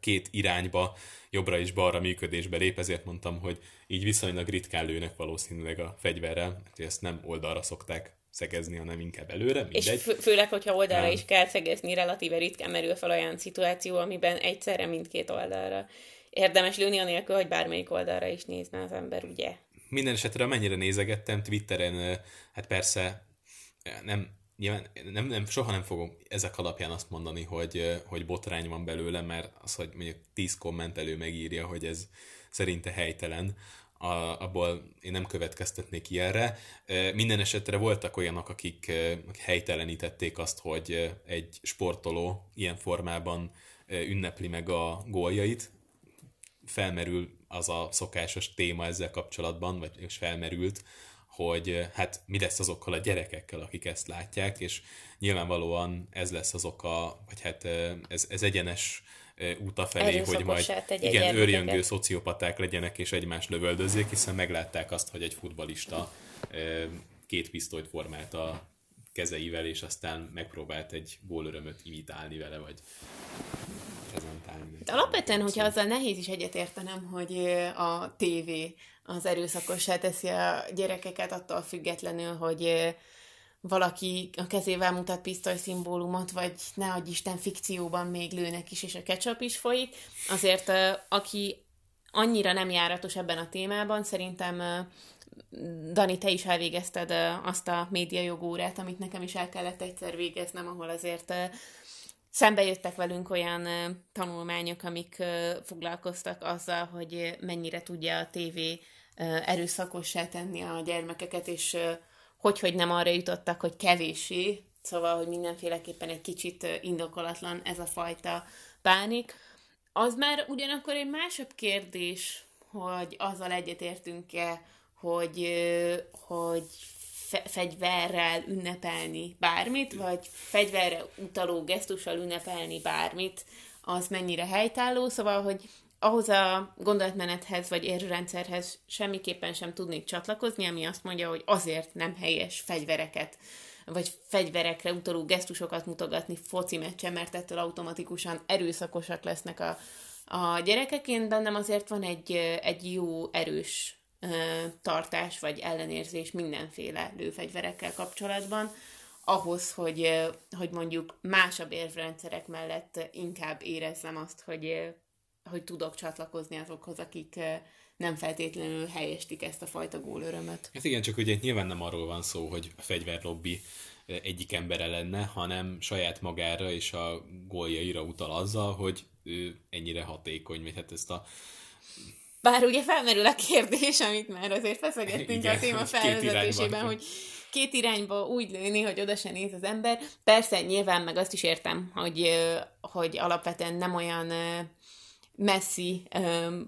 két irányba, jobbra és balra működésbe lép, ezért mondtam, hogy így viszonylag ritkán lőnek valószínűleg a fegyverrel, hogy ezt nem oldalra szokták szegezni, hanem inkább előre, mindegy. És fő, főleg, hogyha oldalra um, is kell szegezni, relatíve ritkán merül fel olyan szituáció, amiben egyszerre mindkét oldalra érdemes lőni, anélkül, hogy bármelyik oldalra is nézne az ember, ugye? Minden esetre, amennyire nézegettem Twitteren, hát persze nem, nyilván nem, nem, soha nem fogom ezek alapján azt mondani, hogy, hogy botrány van belőle, mert az, hogy mondjuk 10 kommentelő megírja, hogy ez szerinte helytelen, a, abból én nem következtetnék ilyenre. Minden esetre voltak olyanok, akik helytelenítették azt, hogy egy sportoló ilyen formában ünnepli meg a góljait. Felmerül az a szokásos téma ezzel kapcsolatban, vagy és felmerült, hogy hát mi lesz azokkal a gyerekekkel, akik ezt látják, és nyilvánvalóan ez lesz az oka, vagy hát ez, ez egyenes út felé, hogy majd igen, őrjöngő szociopaták legyenek és egymást lövöldözzék, hiszen meglátták azt, hogy egy futbalista két pisztolyt formált a kezeivel, és aztán megpróbált egy gólörömöt imitálni vele, vagy prezentálni. De alapvetően, hogyha azzal nehéz is egyetértenem, hogy a tévé az erőszakossá teszi a gyerekeket attól függetlenül, hogy valaki a kezével mutat pisztoly szimbólumot, vagy ne adj Isten fikcióban még lőnek is, és a ketchup is folyik. Azért aki annyira nem járatos ebben a témában, szerintem Dani, te is elvégezted azt a médiajogórát, amit nekem is el kellett egyszer végeznem, ahol azért szembe jöttek velünk olyan tanulmányok, amik foglalkoztak azzal, hogy mennyire tudja a tévé erőszakossá tenni a gyermekeket, és hogy, hogy nem arra jutottak, hogy kevésé, szóval, hogy mindenféleképpen egy kicsit indokolatlan ez a fajta pánik. Az már ugyanakkor egy másabb kérdés, hogy azzal egyetértünk-e, hogy, hogy fe- fegyverrel ünnepelni bármit, vagy fegyverre utaló gesztussal ünnepelni bármit, az mennyire helytálló, szóval, hogy ahhoz a gondolatmenethez vagy érrendszerhez semmiképpen sem tudnék csatlakozni, ami azt mondja, hogy azért nem helyes fegyvereket vagy fegyverekre utaló gesztusokat mutogatni foci meccsen, mert ettől automatikusan erőszakosak lesznek a, a gyerekek. Én bennem azért van egy, egy jó, erős tartás vagy ellenérzés mindenféle lőfegyverekkel kapcsolatban, ahhoz, hogy, hogy mondjuk másabb érvrendszerek mellett inkább érezzem azt, hogy hogy tudok csatlakozni azokhoz, akik nem feltétlenül helyestik ezt a fajta gólörömöt. Hát igen, csak ugye nyilván nem arról van szó, hogy a fegyverlobbi egyik embere lenne, hanem saját magára és a góljaira utal azzal, hogy ő ennyire hatékony, vagy hát ezt a Bár ugye felmerül a kérdés, amit már azért feszegettünk a téma felvezetésében, hogy két irányba úgy lőni, hogy oda se néz az ember. Persze, nyilván meg azt is értem, hogy, hogy alapvetően nem olyan messzi,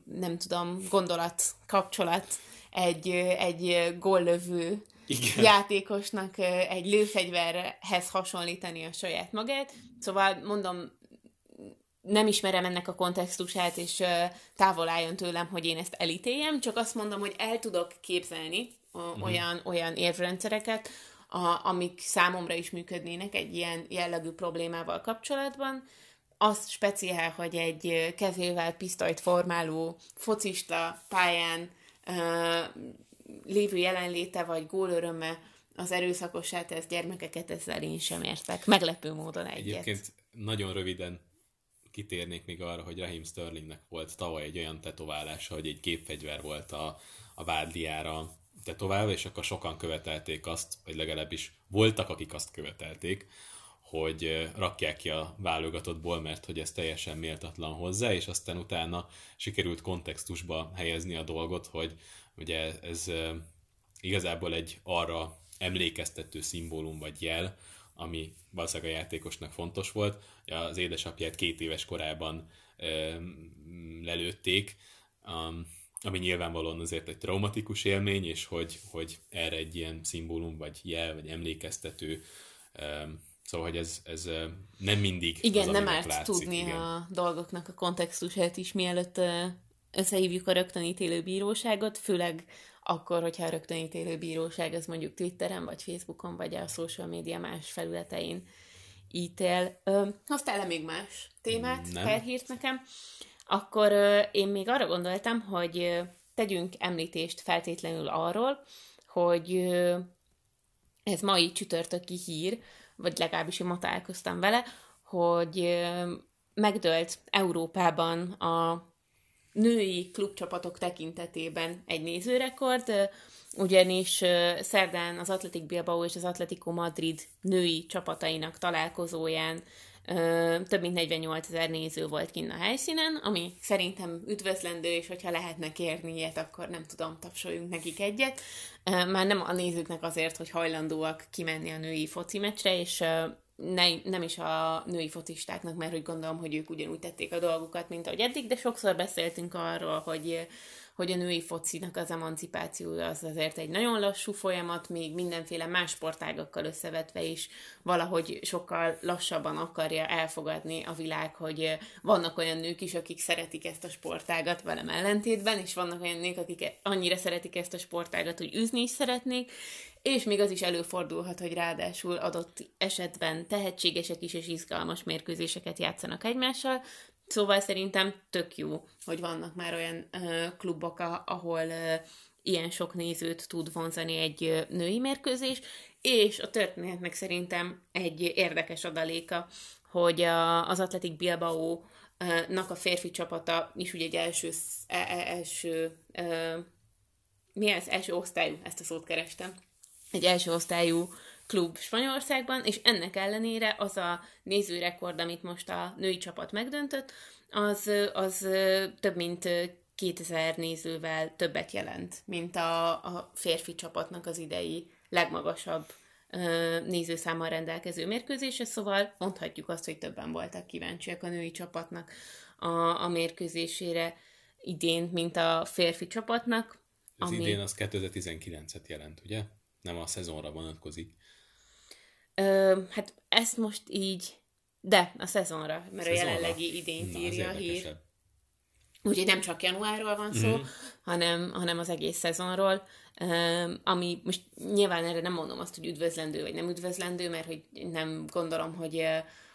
nem tudom, gondolat, kapcsolat egy, egy góllövő igen. játékosnak egy lőfegyverhez hasonlítani a saját magát. Szóval mondom, nem ismerem ennek a kontextusát, és távol álljon tőlem, hogy én ezt elítéljem, csak azt mondom, hogy el tudok képzelni uh-huh. olyan, olyan érvrendszereket, a, amik számomra is működnének egy ilyen jellegű problémával kapcsolatban. Az speciál, hogy egy kezével pisztolyt formáló focista pályán uh, lévő jelenléte vagy gólöröme az erőszakosá tesz gyermekeket, ezzel én sem értek. Meglepő módon egyet. Egyébként nagyon röviden kitérnék még arra, hogy Raheem Sterlingnek volt tavaly egy olyan tetoválása, hogy egy gépfegyver volt a, a vádliára tetoválva, és akkor sokan követelték azt, vagy legalábbis voltak, akik azt követelték, hogy rakják ki a válogatottból, mert hogy ez teljesen méltatlan hozzá, és aztán utána sikerült kontextusba helyezni a dolgot, hogy ugye ez igazából egy arra emlékeztető szimbólum vagy jel, ami valószínűleg a játékosnak fontos volt. Az édesapját két éves korában ö, lelőtték, um, ami nyilvánvalóan azért egy traumatikus élmény, és hogy, hogy erre egy ilyen szimbólum, vagy jel, vagy emlékeztető, um, szóval, hogy ez, ez nem mindig Igen, az, nem árt látszik, tudni igen. a dolgoknak a kontextusát is, mielőtt összehívjuk a rögtönítélő bíróságot, főleg akkor, hogyha a rögtönítélő bíróság az mondjuk Twitteren, vagy Facebookon, vagy a social media más felületein ítél. Ö, hoztál-e még más témát, Nem. felhírt nekem? Akkor ö, én még arra gondoltam, hogy ö, tegyünk említést feltétlenül arról, hogy ö, ez mai csütörtöki hír, vagy legalábbis én ma találkoztam vele, hogy ö, megdőlt Európában a női klubcsapatok tekintetében egy nézőrekord, ugyanis szerdán az Atletik Bilbao és az Atletico Madrid női csapatainak találkozóján több mint 48 ezer néző volt kinn a helyszínen, ami szerintem üdvözlendő, és hogyha lehetne kérni ilyet, akkor nem tudom, tapsoljunk nekik egyet. Már nem a nézőknek azért, hogy hajlandóak kimenni a női foci meccsre, és ne, nem is a női focistáknak, mert hogy gondolom, hogy ők ugyanúgy tették a dolgukat, mint ahogy eddig, de sokszor beszéltünk arról, hogy hogy a női focinak az emancipációja az azért egy nagyon lassú folyamat, még mindenféle más sportágakkal összevetve is valahogy sokkal lassabban akarja elfogadni a világ, hogy vannak olyan nők is, akik szeretik ezt a sportágat velem ellentétben, és vannak olyan nők, akik annyira szeretik ezt a sportágat, hogy üzni is szeretnék, és még az is előfordulhat, hogy ráadásul adott esetben tehetségesek is és izgalmas mérkőzéseket játszanak egymással, Szóval szerintem tök jó, hogy vannak már olyan ö, klubok, ahol ö, ilyen sok nézőt tud vonzani egy ö, női mérkőzés, és a történetnek szerintem egy érdekes adaléka, hogy a, az Atletik Bilbao nak a férfi csapata is ugye egy első, e, e, első ö, mi ez? Első osztályú, ezt a szót kerestem. Egy első osztályú klub Spanyolországban, és ennek ellenére az a nézőrekord, amit most a női csapat megdöntött, az, az több mint 2000 nézővel többet jelent, mint a, a férfi csapatnak az idei legmagasabb nézőszámmal rendelkező mérkőzése, szóval mondhatjuk azt, hogy többen voltak kíváncsiak a női csapatnak a, a mérkőzésére idén, mint a férfi csapatnak. Az ami... idén az 2019-et jelent, ugye? Nem a szezonra vonatkozik. Ö, hát ezt most így, de a szezonra, mert szezonra. a jelenlegi idényt írja a hír. Úgyhogy nem csak januárról van szó, mm. hanem, hanem az egész szezonról, um, ami most nyilván erre nem mondom azt, hogy üdvözlendő vagy nem üdvözlendő, mert hogy nem gondolom, hogy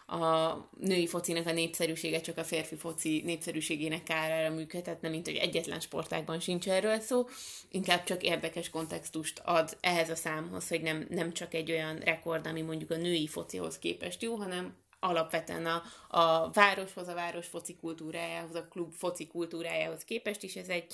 a női focinak a népszerűsége csak a férfi foci népszerűségének kárára működhetne, mint hogy egyetlen sportágban sincs erről szó, inkább csak érdekes kontextust ad ehhez a számhoz, hogy nem, nem csak egy olyan rekord, ami mondjuk a női focihoz képest jó, hanem alapvetően a, a városhoz, a város foci kultúrájához, a klub foci kultúrájához képest is ez egy,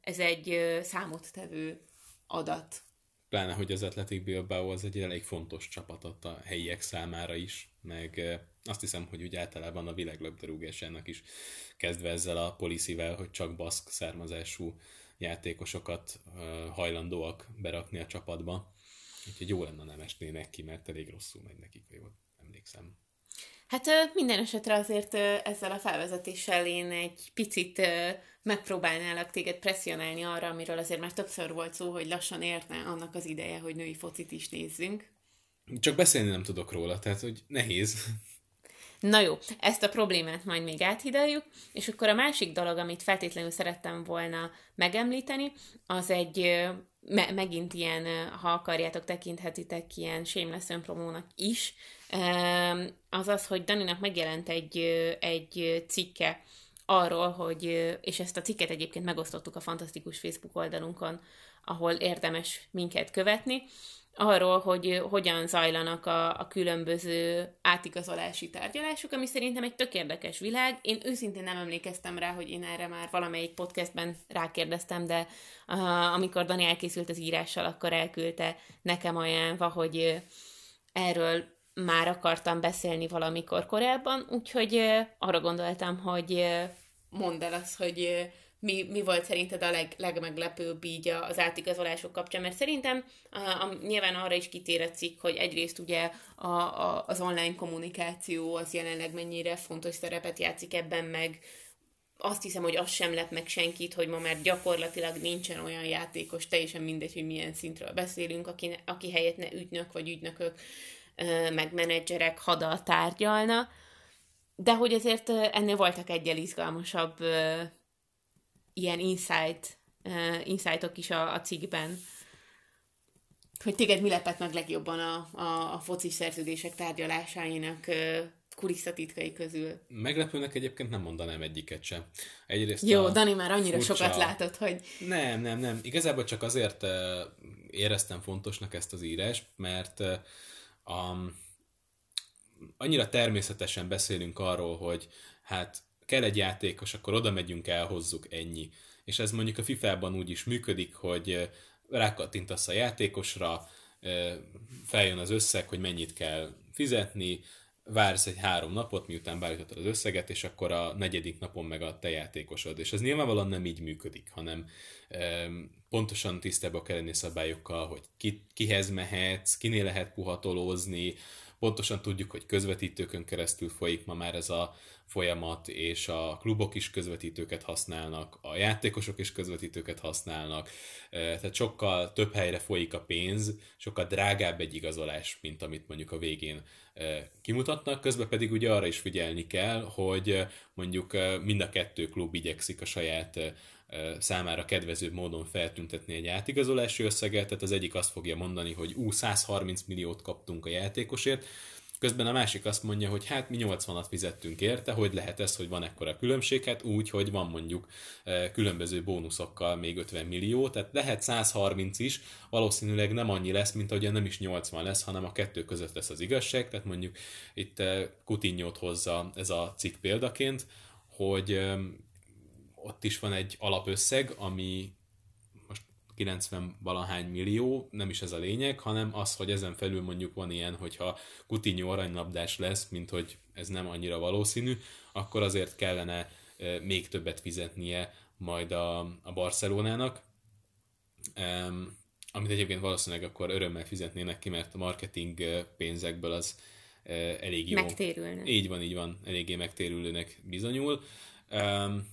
ez egy számottevő adat. Pláne, hogy az Athletic Bilbao az egy elég fontos csapat a helyiek számára is, meg azt hiszem, hogy úgy általában a világlabdarúgásának is kezdve ezzel a policyvel, hogy csak baszk származású játékosokat hajlandóak berakni a csapatba. Úgyhogy jó lenne, nem esnének ki, mert elég rosszul megy nekik, ha jól emlékszem. Hát minden esetre azért ezzel a felvezetéssel én egy picit megpróbálnálak téged presszionálni arra, amiről azért már többször volt szó, hogy lassan érne annak az ideje, hogy női focit is nézzünk. Csak beszélni nem tudok róla, tehát hogy nehéz. Na jó, ezt a problémát majd még áthidaljuk, és akkor a másik dolog, amit feltétlenül szerettem volna megemlíteni, az egy me- megint ilyen, ha akarjátok, tekinthetitek ilyen shameless önpromónak is, az az, hogy Daninak megjelent egy, egy cikke arról, hogy, és ezt a cikket egyébként megosztottuk a Fantasztikus Facebook oldalunkon, ahol érdemes minket követni, arról, hogy hogyan zajlanak a, a különböző átigazolási tárgyalások, ami szerintem egy tök érdekes világ. Én őszintén nem emlékeztem rá, hogy én erre már valamelyik podcastben rákérdeztem, de uh, amikor Dani elkészült az írással, akkor elküldte nekem ajánlva, hogy erről már akartam beszélni valamikor korábban, úgyhogy uh, arra gondoltam, hogy uh, mondd el azt, hogy mi, mi volt szerinted a leg, legmeglepőbb így az átigazolások kapcsán? Mert szerintem a, a, nyilván arra is kitér a cikk, hogy egyrészt ugye a, a, az online kommunikáció az jelenleg mennyire fontos szerepet játszik ebben, meg azt hiszem, hogy az sem lep meg senkit, hogy ma már gyakorlatilag nincsen olyan játékos, teljesen mindegy, hogy milyen szintről beszélünk, aki, aki helyett ne ügynök vagy ügynökök, meg menedzserek hada tárgyalna, de hogy azért ennél voltak egyel izgalmasabb ilyen insight, uh, insightok is a, a cikkben. Hogy téged mi lepett meg legjobban a, a, a foci szerződések tárgyalásáinak uh, kulisszatitkai közül? Meglepőnek egyébként nem mondanám egyiket sem. Egyrészt Jó, Dani már annyira furcsa... sokat látott, hogy... Nem, nem, nem. Igazából csak azért uh, éreztem fontosnak ezt az írást, mert uh, um, annyira természetesen beszélünk arról, hogy hát kell egy játékos, akkor oda megyünk, elhozzuk, ennyi. És ez mondjuk a FIFA-ban úgy is működik, hogy rákattintasz a játékosra, feljön az összeg, hogy mennyit kell fizetni, vársz egy három napot, miután beállítottad az összeget, és akkor a negyedik napon meg a te játékosod. És ez nyilvánvalóan nem így működik, hanem pontosan tisztába kell lenni szabályokkal, hogy ki, kihez mehetsz, kinél lehet puhatolózni, pontosan tudjuk, hogy közvetítőkön keresztül folyik ma már ez a folyamat, és a klubok is közvetítőket használnak, a játékosok is közvetítőket használnak, tehát sokkal több helyre folyik a pénz, sokkal drágább egy igazolás, mint amit mondjuk a végén kimutatnak, közben pedig ugye arra is figyelni kell, hogy mondjuk mind a kettő klub igyekszik a saját számára kedvezőbb módon feltüntetni egy átigazolási összeget, tehát az egyik azt fogja mondani, hogy ú, 130 milliót kaptunk a játékosért, Közben a másik azt mondja, hogy hát mi 80-at fizettünk érte, hogy lehet ez, hogy van ekkora különbség, hát úgy, hogy van mondjuk különböző bónuszokkal még 50 millió, tehát lehet 130 is, valószínűleg nem annyi lesz, mint ahogyan nem is 80 lesz, hanem a kettő között lesz az igazság, tehát mondjuk itt Kutinyót hozza ez a cikk példaként, hogy ott is van egy alapösszeg, ami 90 valahány millió, nem is ez a lényeg, hanem az, hogy ezen felül mondjuk van ilyen, hogyha Coutinho aranylabdás lesz, mint hogy ez nem annyira valószínű, akkor azért kellene még többet fizetnie majd a, a Barcelonának, um, amit egyébként valószínűleg akkor örömmel fizetnének ki, mert a marketing pénzekből az elég jó. Megtérülne. Így van, így van, eléggé megtérülőnek bizonyul. Um,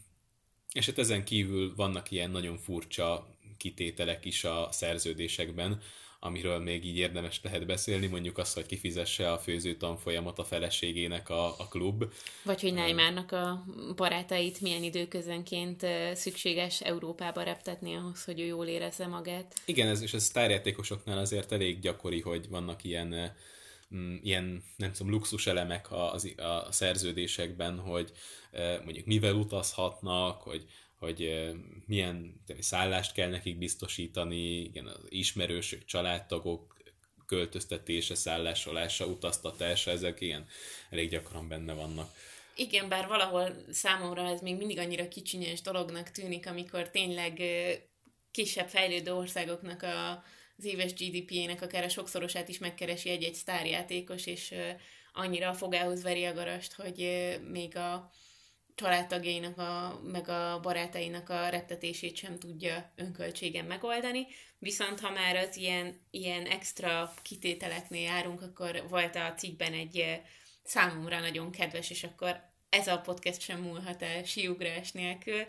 és hát ezen kívül vannak ilyen nagyon furcsa kitételek is a szerződésekben, amiről még így érdemes lehet beszélni, mondjuk az, hogy kifizesse a főző tanfolyamot a feleségének a, a klub. Vagy hogy Neymarnak a barátait milyen időközönként szükséges Európába reptetni ahhoz, hogy ő jól érezze magát. Igen, ez, és ez sztárjátékosoknál azért elég gyakori, hogy vannak ilyen ilyen, nem tudom, luxus elemek a, a, a szerződésekben, hogy mondjuk mivel utazhatnak, hogy hogy milyen szállást kell nekik biztosítani, igen, az ismerősök, családtagok költöztetése, szállásolása, utaztatása, ezek ilyen elég gyakran benne vannak. Igen, bár valahol számomra ez még mindig annyira kicsinyes dolognak tűnik, amikor tényleg kisebb fejlődő országoknak a, az éves GDP-ének akár a sokszorosát is megkeresi egy-egy sztárjátékos, és annyira a fogához veri a garast, hogy még a családtagjainak, a, meg a barátainak a reptetését sem tudja önköltségen megoldani. Viszont ha már az ilyen, ilyen extra kitételeknél járunk, akkor volt a cikkben egy számomra nagyon kedves, és akkor ez a podcast sem múlhat el síugrás nélkül,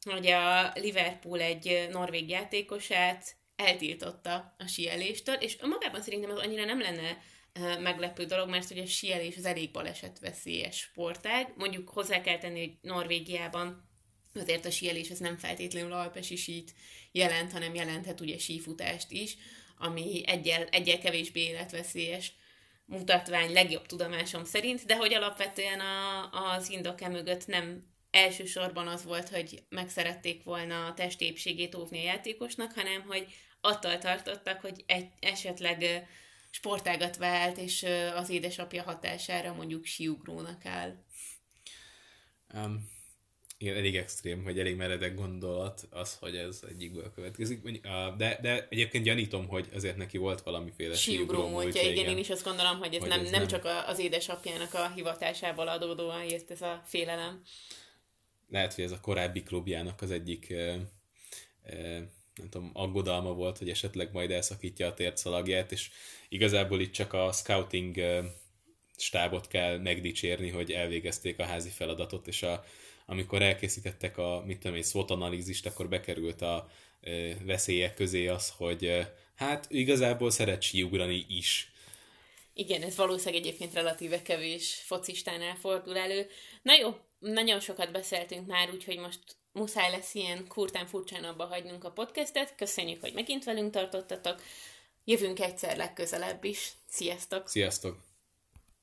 hogy a Liverpool egy norvég játékosát eltiltotta a síeléstől, és magában szerintem az annyira nem lenne meglepő dolog, mert hogy a síelés az elég balesetveszélyes sportág. Mondjuk hozzá kell tenni, hogy Norvégiában azért a síelés az nem feltétlenül alpesi sít jelent, hanem jelenthet ugye sífutást is, ami egyel, egyel kevésbé életveszélyes mutatvány legjobb tudomásom szerint, de hogy alapvetően a, az indok mögött nem elsősorban az volt, hogy megszerették volna a testépségét óvni a játékosnak, hanem hogy attól tartottak, hogy egy, esetleg sportágat vált, és az édesapja hatására mondjuk siugrónak áll. Um, igen, elég extrém, hogy elég meredek gondolat az, hogy ez egyikből következik. De, de egyébként gyanítom, hogy azért neki volt valamiféle siugró múltja. Igen, igen, én is azt gondolom, hogy ez, hogy nem, ez nem, nem csak az édesapjának a hivatásából adódóan jött ez a félelem. Lehet, hogy ez a korábbi klubjának az egyik nem tudom, aggodalma volt, hogy esetleg majd elszakítja a tércalagját, és igazából itt csak a scouting stábot kell megdicsérni, hogy elvégezték a házi feladatot, és a, amikor elkészítettek a, mit tudom, egy SWOT analízist, akkor bekerült a veszélyek közé az, hogy hát igazából szeret síugrani is. Igen, ez valószínűleg egyébként relatíve kevés focistánál fordul elő. Na jó, nagyon sokat beszéltünk már, úgyhogy most muszáj lesz ilyen kurtán furcsán abba hagynunk a podcastet. Köszönjük, hogy megint velünk tartottatok. Jövünk egyszer legközelebb is. Sziasztok! Sziasztok!